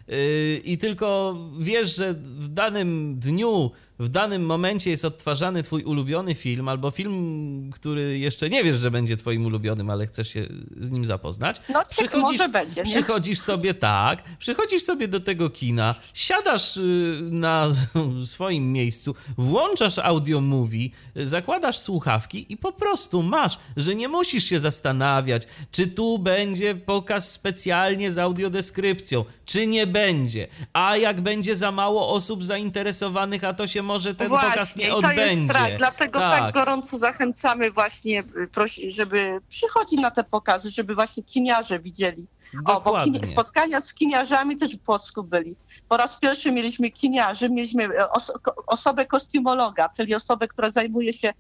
yy, i tylko wiesz, że w danym dniu w danym momencie jest odtwarzany twój ulubiony film, albo film, który jeszcze nie wiesz, że będzie twoim ulubionym, ale chcesz się z nim zapoznać. No, przychodzisz, może będzie, nie? przychodzisz sobie tak, przychodzisz sobie do tego kina, siadasz y, na swoim miejscu, włączasz audio movie, zakładasz słuchawki i po prostu masz, że nie musisz się zastanawiać, czy tu będzie pokaz specjalnie z audiodeskrypcją, czy nie będzie. A jak będzie za mało osób zainteresowanych, a to się może ten właśnie, pokaz nie odbędzie. To jest strach, dlatego tak. tak gorąco zachęcamy właśnie, y, żeby przychodzić na te pokazy, żeby właśnie kiniarze widzieli. Dokładnie. O, bo spotkania z kiniarzami też w Płocku byli. Po raz pierwszy mieliśmy kiniarzy, mieliśmy e, os osobę kostiumologa, czyli osobę, która zajmuje się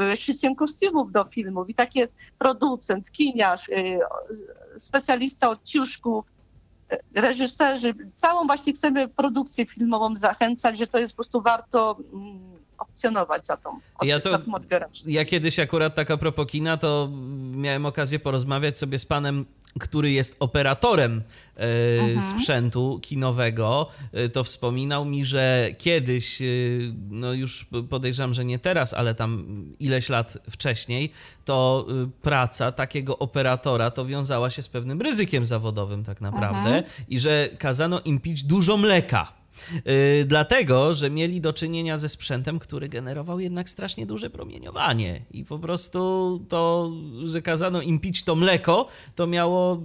e, szyciem kostiumów do filmów i takie producent, kiniarz, specjalista od ciuszków, reżyserzy, całą właśnie chcemy produkcję filmową zachęcać, że to jest po prostu warto mm, opcjonować za tą, ja to, za tym odbiorem. Ja kiedyś akurat tak a propos kina, to miałem okazję porozmawiać sobie z panem który jest operatorem e, mhm. sprzętu kinowego, e, to wspominał mi, że kiedyś, e, no już podejrzewam, że nie teraz, ale tam ileś lat wcześniej, to praca takiego operatora to wiązała się z pewnym ryzykiem zawodowym tak naprawdę mhm. i że kazano im pić dużo mleka Yy, dlatego, że mieli do czynienia ze sprzętem, który generował jednak strasznie duże promieniowanie. I po prostu to, że kazano im pić to mleko, to miało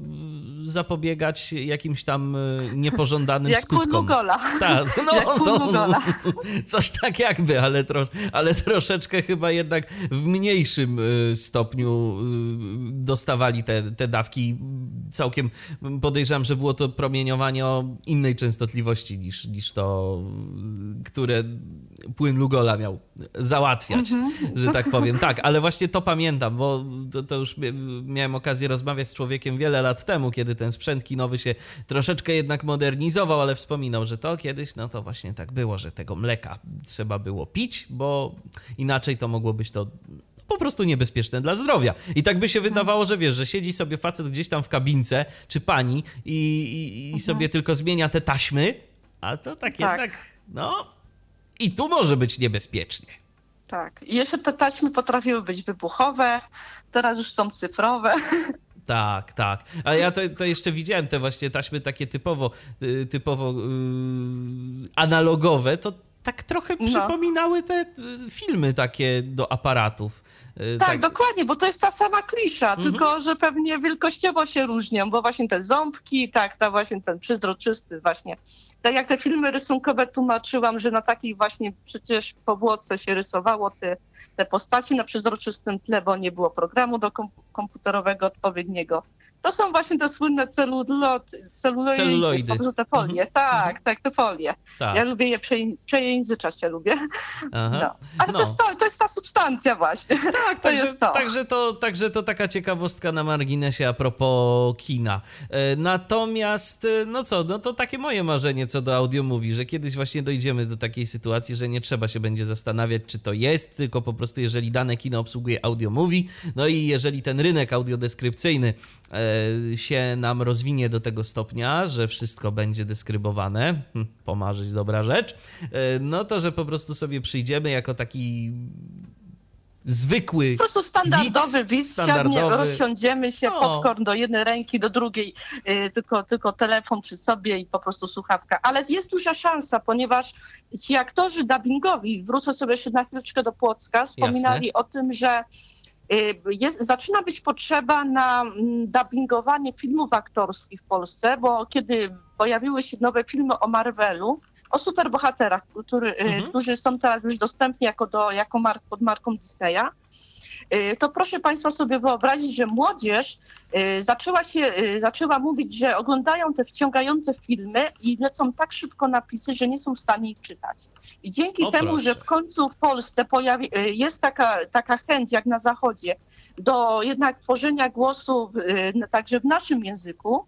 yy, zapobiegać jakimś tam yy, niepożądanym Jak skutkom. Pulmugola. Tak, no, Jak no, coś tak jakby, ale, tro, ale troszeczkę chyba jednak w mniejszym stopniu dostawali te, te dawki. Całkiem podejrzewam, że było to promieniowanie o innej częstotliwości niż, niż niż to, które płyn Lugola miał załatwiać, mm -hmm. że tak powiem. Tak, ale właśnie to pamiętam, bo to, to, już miałem okazję rozmawiać z człowiekiem wiele lat temu, kiedy ten sprzęt kinowy się troszeczkę jednak modernizował, ale wspominał, że to kiedyś, no to właśnie tak było, że tego mleka trzeba było pić, bo inaczej to mogło być to po prostu niebezpieczne dla zdrowia. I tak by się wydawało, że wiesz, że siedzi sobie facet gdzieś tam w kabince, czy pani i, i, i sobie tylko zmienia te taśmy, a to tak, tak jednak, no i tu może być niebezpiecznie. Tak. I jeszcze te taśmy potrafiły być wybuchowe, teraz już są cyfrowe. Tak, tak. Ale ja to, to, jeszcze widziałem te właśnie taśmy takie typowo, y, typowo yy, analogowe, to tak trochę no. przypominały te y, filmy takie do aparatów. Y, tak, tak, dokładnie, bo to jest ta sama klisza, mhm. tylko że pewnie wielkościowo się różnią, bo właśnie te ząbki, tak, ta właśnie ten przezroczysty właśnie. Tak jak te filmy rysunkowe tłumaczyłam, że na takiej właśnie przecież powłoce się rysowało te, te postaci na przezroczystym tle, bo nie było programu do komputerowego odpowiedniego. To są właśnie te słynne celuloidy, celuloidy. te folie. Mhm. Tak, mhm. tak, te folie. Tak. Ja lubię je prze, przejęzyczać, ja lubię. No. Ale no. To, jest to, to jest ta substancja właśnie. Tak, to także, jest to. Także, to. także to taka ciekawostka na marginesie a propos kina. E, natomiast, e, no co, no to takie moje marzenie co do audio mówi, że kiedyś właśnie dojdziemy do takiej sytuacji, że nie trzeba się będzie zastanawiać, czy to jest, tylko po prostu jeżeli dane kino obsługuje audio mówi, no i jeżeli ten rynek audiodeskrypcyjny e, się nam rozwinie do tego stopnia, że wszystko będzie deskrybowane, hm, pomarzyć dobra rzecz, no to, że po prostu sobie przyjdziemy jako taki zwykły. Po prostu standardowy widz, standardowy. rozsiądziemy się, no. popcorn do jednej ręki, do drugiej, yy, tylko, tylko telefon przy sobie i po prostu słuchawka. Ale jest duża szansa, ponieważ ci aktorzy dubbingowi, wrócę sobie jeszcze na chwileczkę do Płocka, wspominali Jasne. o tym, że y, jest, zaczyna być potrzeba na mm, dubbingowanie filmów aktorskich w Polsce, bo kiedy pojawiły się nowe filmy o Marvelu, o superbohaterach, który, y, mhm. którzy są teraz już dostępni jako, do, jako mark, pod marką Disneya, y, to proszę Państwa sobie wyobrazić, że młodzież y, zaczęła się, zaczęła mówić, że oglądają te wciągające filmy i lecą tak szybko napisy, że nie są w stanie ich czytać. I dzięki o, temu, proszę. że w końcu w Polsce pojawi, jest taka, taka chęć, jak na Zachodzie, do jednak tworzenia głosu także w naszym języku,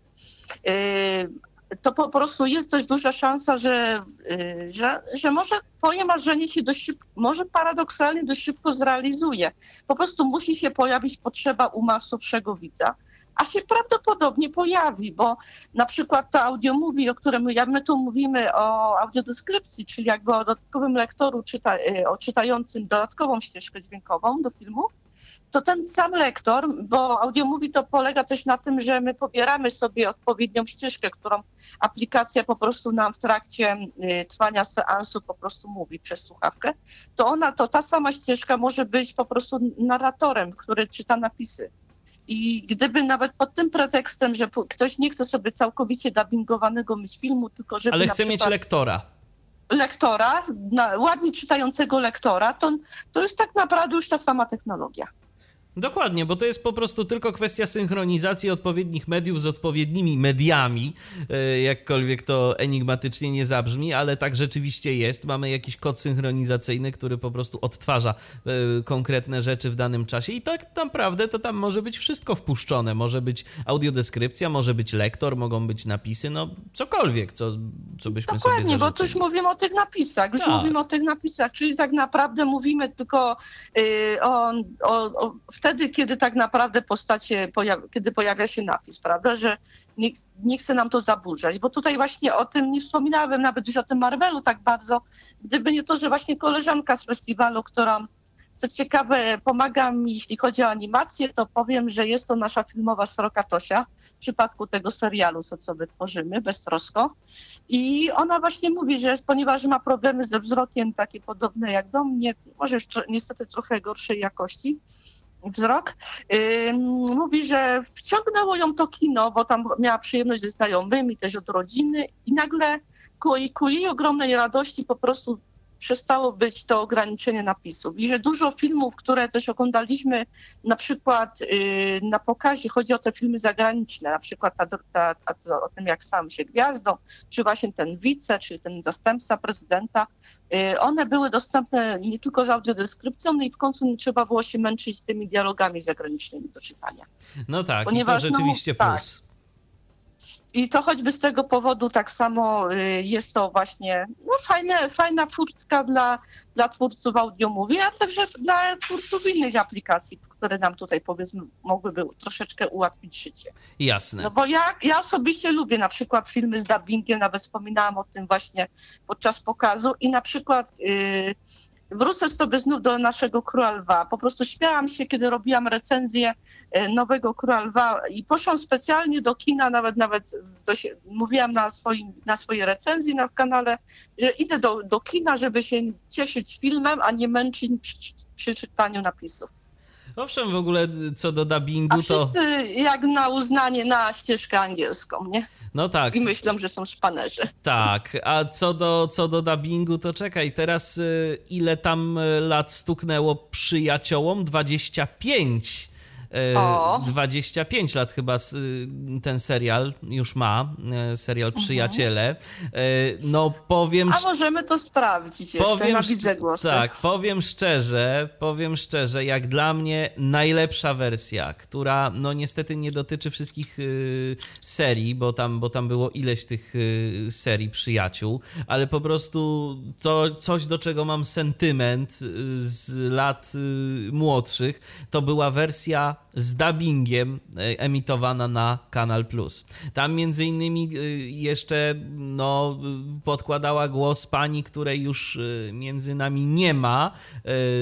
to po prostu jest dość duża szansa, że, y, że, że może twoje marzenie się dość szybko, może paradoksalnie dość szybko zrealizuje. Po prostu musi się pojawić potrzeba u masowszego widza, a się prawdopodobnie pojawi, bo na przykład to audio mówi, o którym my, my tu mówimy o audiodeskrypcji, czyli jakby o dodatkowym lektoru czyta, y, o czytającym dodatkową ścieżkę dźwiękową do filmu, to ten sam lektor, bo audiomówi to polega też na tym, że my pobieramy sobie odpowiednią ścieżkę, którą aplikacja po prostu nam w trakcie y, trwania seansu po prostu mówi przez słuchawkę, to ona, to ta sama ścieżka może być po prostu narratorem, który czyta napisy. I gdyby nawet pod tym pretekstem, że ktoś nie chce sobie całkowicie dubbingowanego mieć filmu, tylko żeby. Ale chce mieć lektora. Lektora, ładnie czytającego lektora, to, to jest tak naprawdę już ta sama technologia. Dokładnie, bo to jest po prostu tylko kwestia synchronizacji odpowiednich mediów z odpowiednimi mediami, e, jakkolwiek to enigmatycznie nie zabrzmi, ale tak rzeczywiście jest. Mamy jakiś kod synchronizacyjny, który po prostu odtwarza e, konkretne rzeczy w danym czasie i tak naprawdę to tam może być wszystko wpuszczone. Może być audiodeskrypcja, może być lektor, mogą być napisy, no cokolwiek, co, co byśmy Dokładnie, sobie Dokładnie, bo tu już mówimy o tych napisach, już tak. mówimy o tych napisach, czyli tak naprawdę mówimy tylko yy, o, o, o wtedy, kiedy tak naprawdę postacie, kiedy pojawia się napis, prawda, że nie, nie chce nam to zaburzać, bo tutaj właśnie o tym nie wspominałem nawet już o tym Marvelu tak bardzo, gdyby nie to, że właśnie koleżanka z festiwalu, która co ciekawe, pomaga mi, jeśli chodzi o animację, to powiem, że jest to nasza filmowa sroka Tosia w przypadku tego serialu, co, co wytworzymy, beztrosko. I ona właśnie mówi, że ponieważ ma problemy ze wzrokiem takie podobne jak do mnie, może już niestety trochę gorszej jakości, wzrok. Mówi, że wciągnęło ją to kino, bo tam miała przyjemność ze znajomymi, też od rodziny i nagle ku, ku jej ogromnej radości po prostu przestało być to ograniczenie napisów i że dużo filmów, które też oglądaliśmy na przykład yy, na pokazie, chodzi o te filmy zagraniczne, na przykład ta, ta, ta, o tym, jak stałem się gwiazdą, czy właśnie ten wice, czy ten zastępca prezydenta, yy, one były dostępne nie tylko z audiodeskrypcją, no i w końcu nie trzeba było się męczyć z tymi dialogami zagranicznymi do czytania. No tak, Ponieważ, i to no, rzeczywiście no, plus. Tak, I to choćby z tego powodu tak samo y, jest to właśnie no, fajne, fajna furtka dla, dla twórców audiomówi, a także dla twórców innych aplikacji, które nam tutaj powiedzmy mogłyby troszeczkę ułatwić życie. Jasne. No bo ja, ja osobiście lubię na przykład filmy z dubbingiem, nawet wspominałam o tym właśnie podczas pokazu i na przykład yy, wrócę sobie znów do naszego Króla Lwa. Po prostu śmiałam się, kiedy robiłam recenzję e, nowego Króla Lwa i poszłam specjalnie do kina, nawet nawet do, mówiłam na, swoim, na swojej recenzji na kanale, że idę do, do kina, żeby się cieszyć filmem, a nie męczyć przy, przy czytaniu napisów. Owszem, w ogóle co do dubbingu, to... A wszyscy jak na uznanie na ścieżkę angielską, nie? No tak. I myślą, że są szpanerzy. Tak, a co do, co do dubbingu, to czekaj, teraz y, ile tam y, lat stuknęło przyjaciołom? 25. O. 25 lat chyba ten serial już ma, e, serial mhm. Przyjaciele. Mhm. No powiem... A możemy to sprawdzić jeszcze powiem, na widzę głosy. Tak, powiem szczerze, powiem szczerze, jak dla mnie najlepsza wersja, która no niestety nie dotyczy wszystkich y, serii, bo tam, bo tam było ileś tych y, serii Przyjaciół, ale po prostu to coś, do czego mam sentyment z lat młodszych, to była wersja z dubbingiem e, emitowana na Kanal Plus. Tam między innymi e, jeszcze no, podkładała głos pani, której już e, między nami nie ma,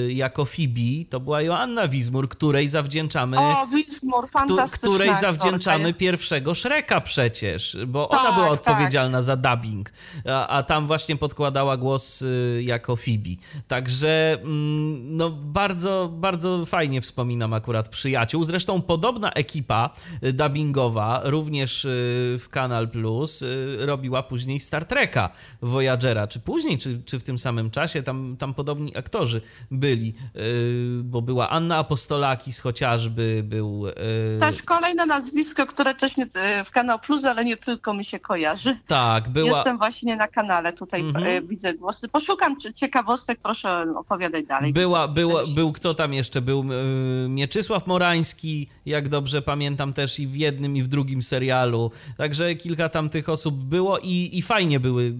jako Fibi. To była Joanna Wizmur, której zawdzięczamy. O, Wizmur, fantastyczna Której zawdzięczamy pierwszego Szreka przecież, bo tak, ona była tak. odpowiedzialna za dubbing, a, a, tam właśnie podkładała głos jako Fibi. Także mm, no, bardzo, bardzo fajnie wspominam akurat przyjaciół Zresztą podobna ekipa y, dubbingowa, również y, w Kanal Plus, y, robiła później Star Treka Voyagera. Czy później, czy, czy w tym samym czasie? Tam, tam podobni aktorzy byli, bo była Anna Apostolakis chociażby, był... Też kolejne nazwisko, które też nie, w Kanal Plus, ale nie tylko mi się kojarzy. Tak, była... Jestem właśnie na kanale, tutaj mhm. widzę głosy. Poszukam ciekawostek, proszę opowiadaj dalej. Była, była, był kto tam jeszcze? Był Mieczysław Morański, jak dobrze pamiętam też i w jednym i w drugim serialu. Także kilka tam tych osób było i, i fajnie były.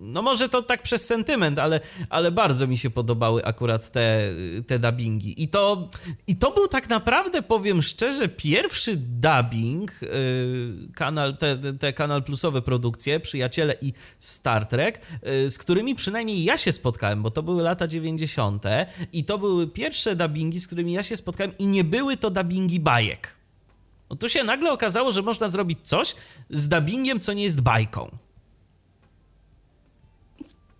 No może to tak przez sentyment, ale, ale bardzo mi się podobały akurat te, te dubbingi. I to, I to był tak naprawdę, powiem szczerze, pierwszy dubbing, yy, kanal, te, te kanal plusowe produkcje, Przyjaciele i Star Trek, yy, z którymi przynajmniej ja się spotkałem, bo to były lata 90. i to były pierwsze dubbingi, z którymi ja się spotkałem i nie były to dubbingi dubbingi bajek. No tu się nagle okazało, że można zrobić coś z dubbingiem, co nie jest bajką.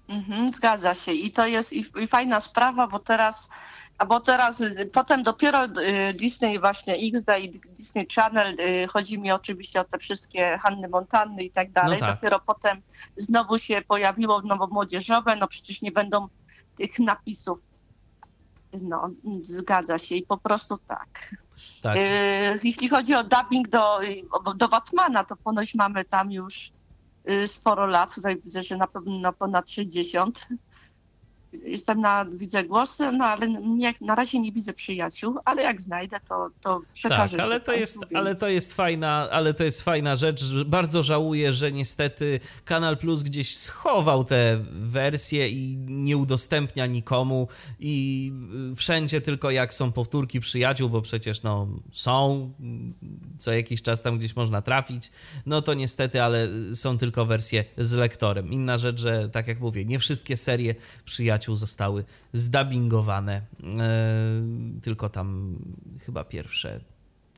Mhm, zgadza się i to jest i, i, fajna sprawa, bo teraz, bo teraz potem dopiero y, Disney właśnie XD i Disney Channel, y, chodzi mi oczywiście o te wszystkie Hanny Montanny i tak dalej, no tak. dopiero potem znowu się pojawiło nowo młodzieżowe, no przecież nie będą tych napisów no, zgadza się i po prostu tak. tak. E, jeśli chodzi o dubbing do, do Batmana, to ponoć mamy tam już y, sporo lat. Tutaj widzę, że na pewno ponad 60 jestem na, widzę głosy, no ale na razie nie widzę przyjaciół, ale jak znajdę, to, to przekażę. Tak, ale to, jest, więc... ale to jest fajna, ale to jest fajna rzecz. Bardzo żałuję, że niestety Kanal Plus gdzieś schował te wersje i nie udostępnia nikomu i wszędzie tylko jak są powtórki przyjaciół, bo przecież no są, co jakiś czas tam gdzieś można trafić, no to niestety, ale są tylko wersje z lektorem. Inna rzecz, że tak jak mówię, nie wszystkie serie przyjaciół przyjaciół zostały zdubbingowane. E, tylko tam chyba pierwsze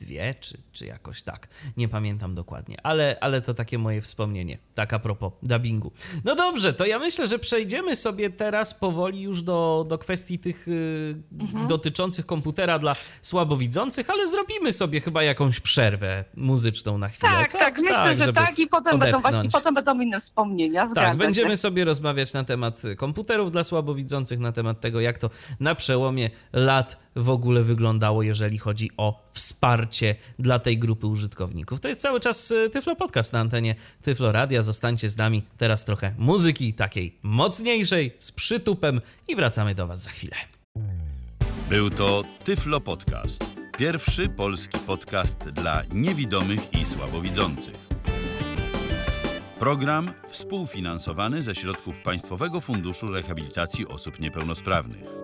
dwie, czy, czy jakoś tak. Nie pamiętam dokładnie, ale, ale to takie moje wspomnienie, tak a propos dubbingu. No dobrze, to ja myślę, że przejdziemy sobie teraz powoli już do, do kwestii tych y, mhm. dotyczących komputera dla słabowidzących, ale zrobimy sobie chyba jakąś przerwę muzyczną na chwilę. Tak, co? tak, myślę, tak, że tak i potem będą, właśnie, potem będą inne wspomnienia. tak, będziemy się. sobie rozmawiać na temat komputerów dla słabowidzących, na temat tego, jak to na przełomie lat w ogóle wyglądało, jeżeli chodzi o wsparcie dla tej grupy użytkowników. To jest cały czas y, Tyflo Podcast na antenie Tyflo Radia. Zostańcie z nami. Teraz trochę muzyki takiej mocniejszej, z przytupem i wracamy do Was za chwilę. Był to Tyflo Podcast. Pierwszy polski podcast dla niewidomych i słabowidzących. Program współfinansowany ze środków Państwowego Funduszu Rehabilitacji Osób Niepełnosprawnych.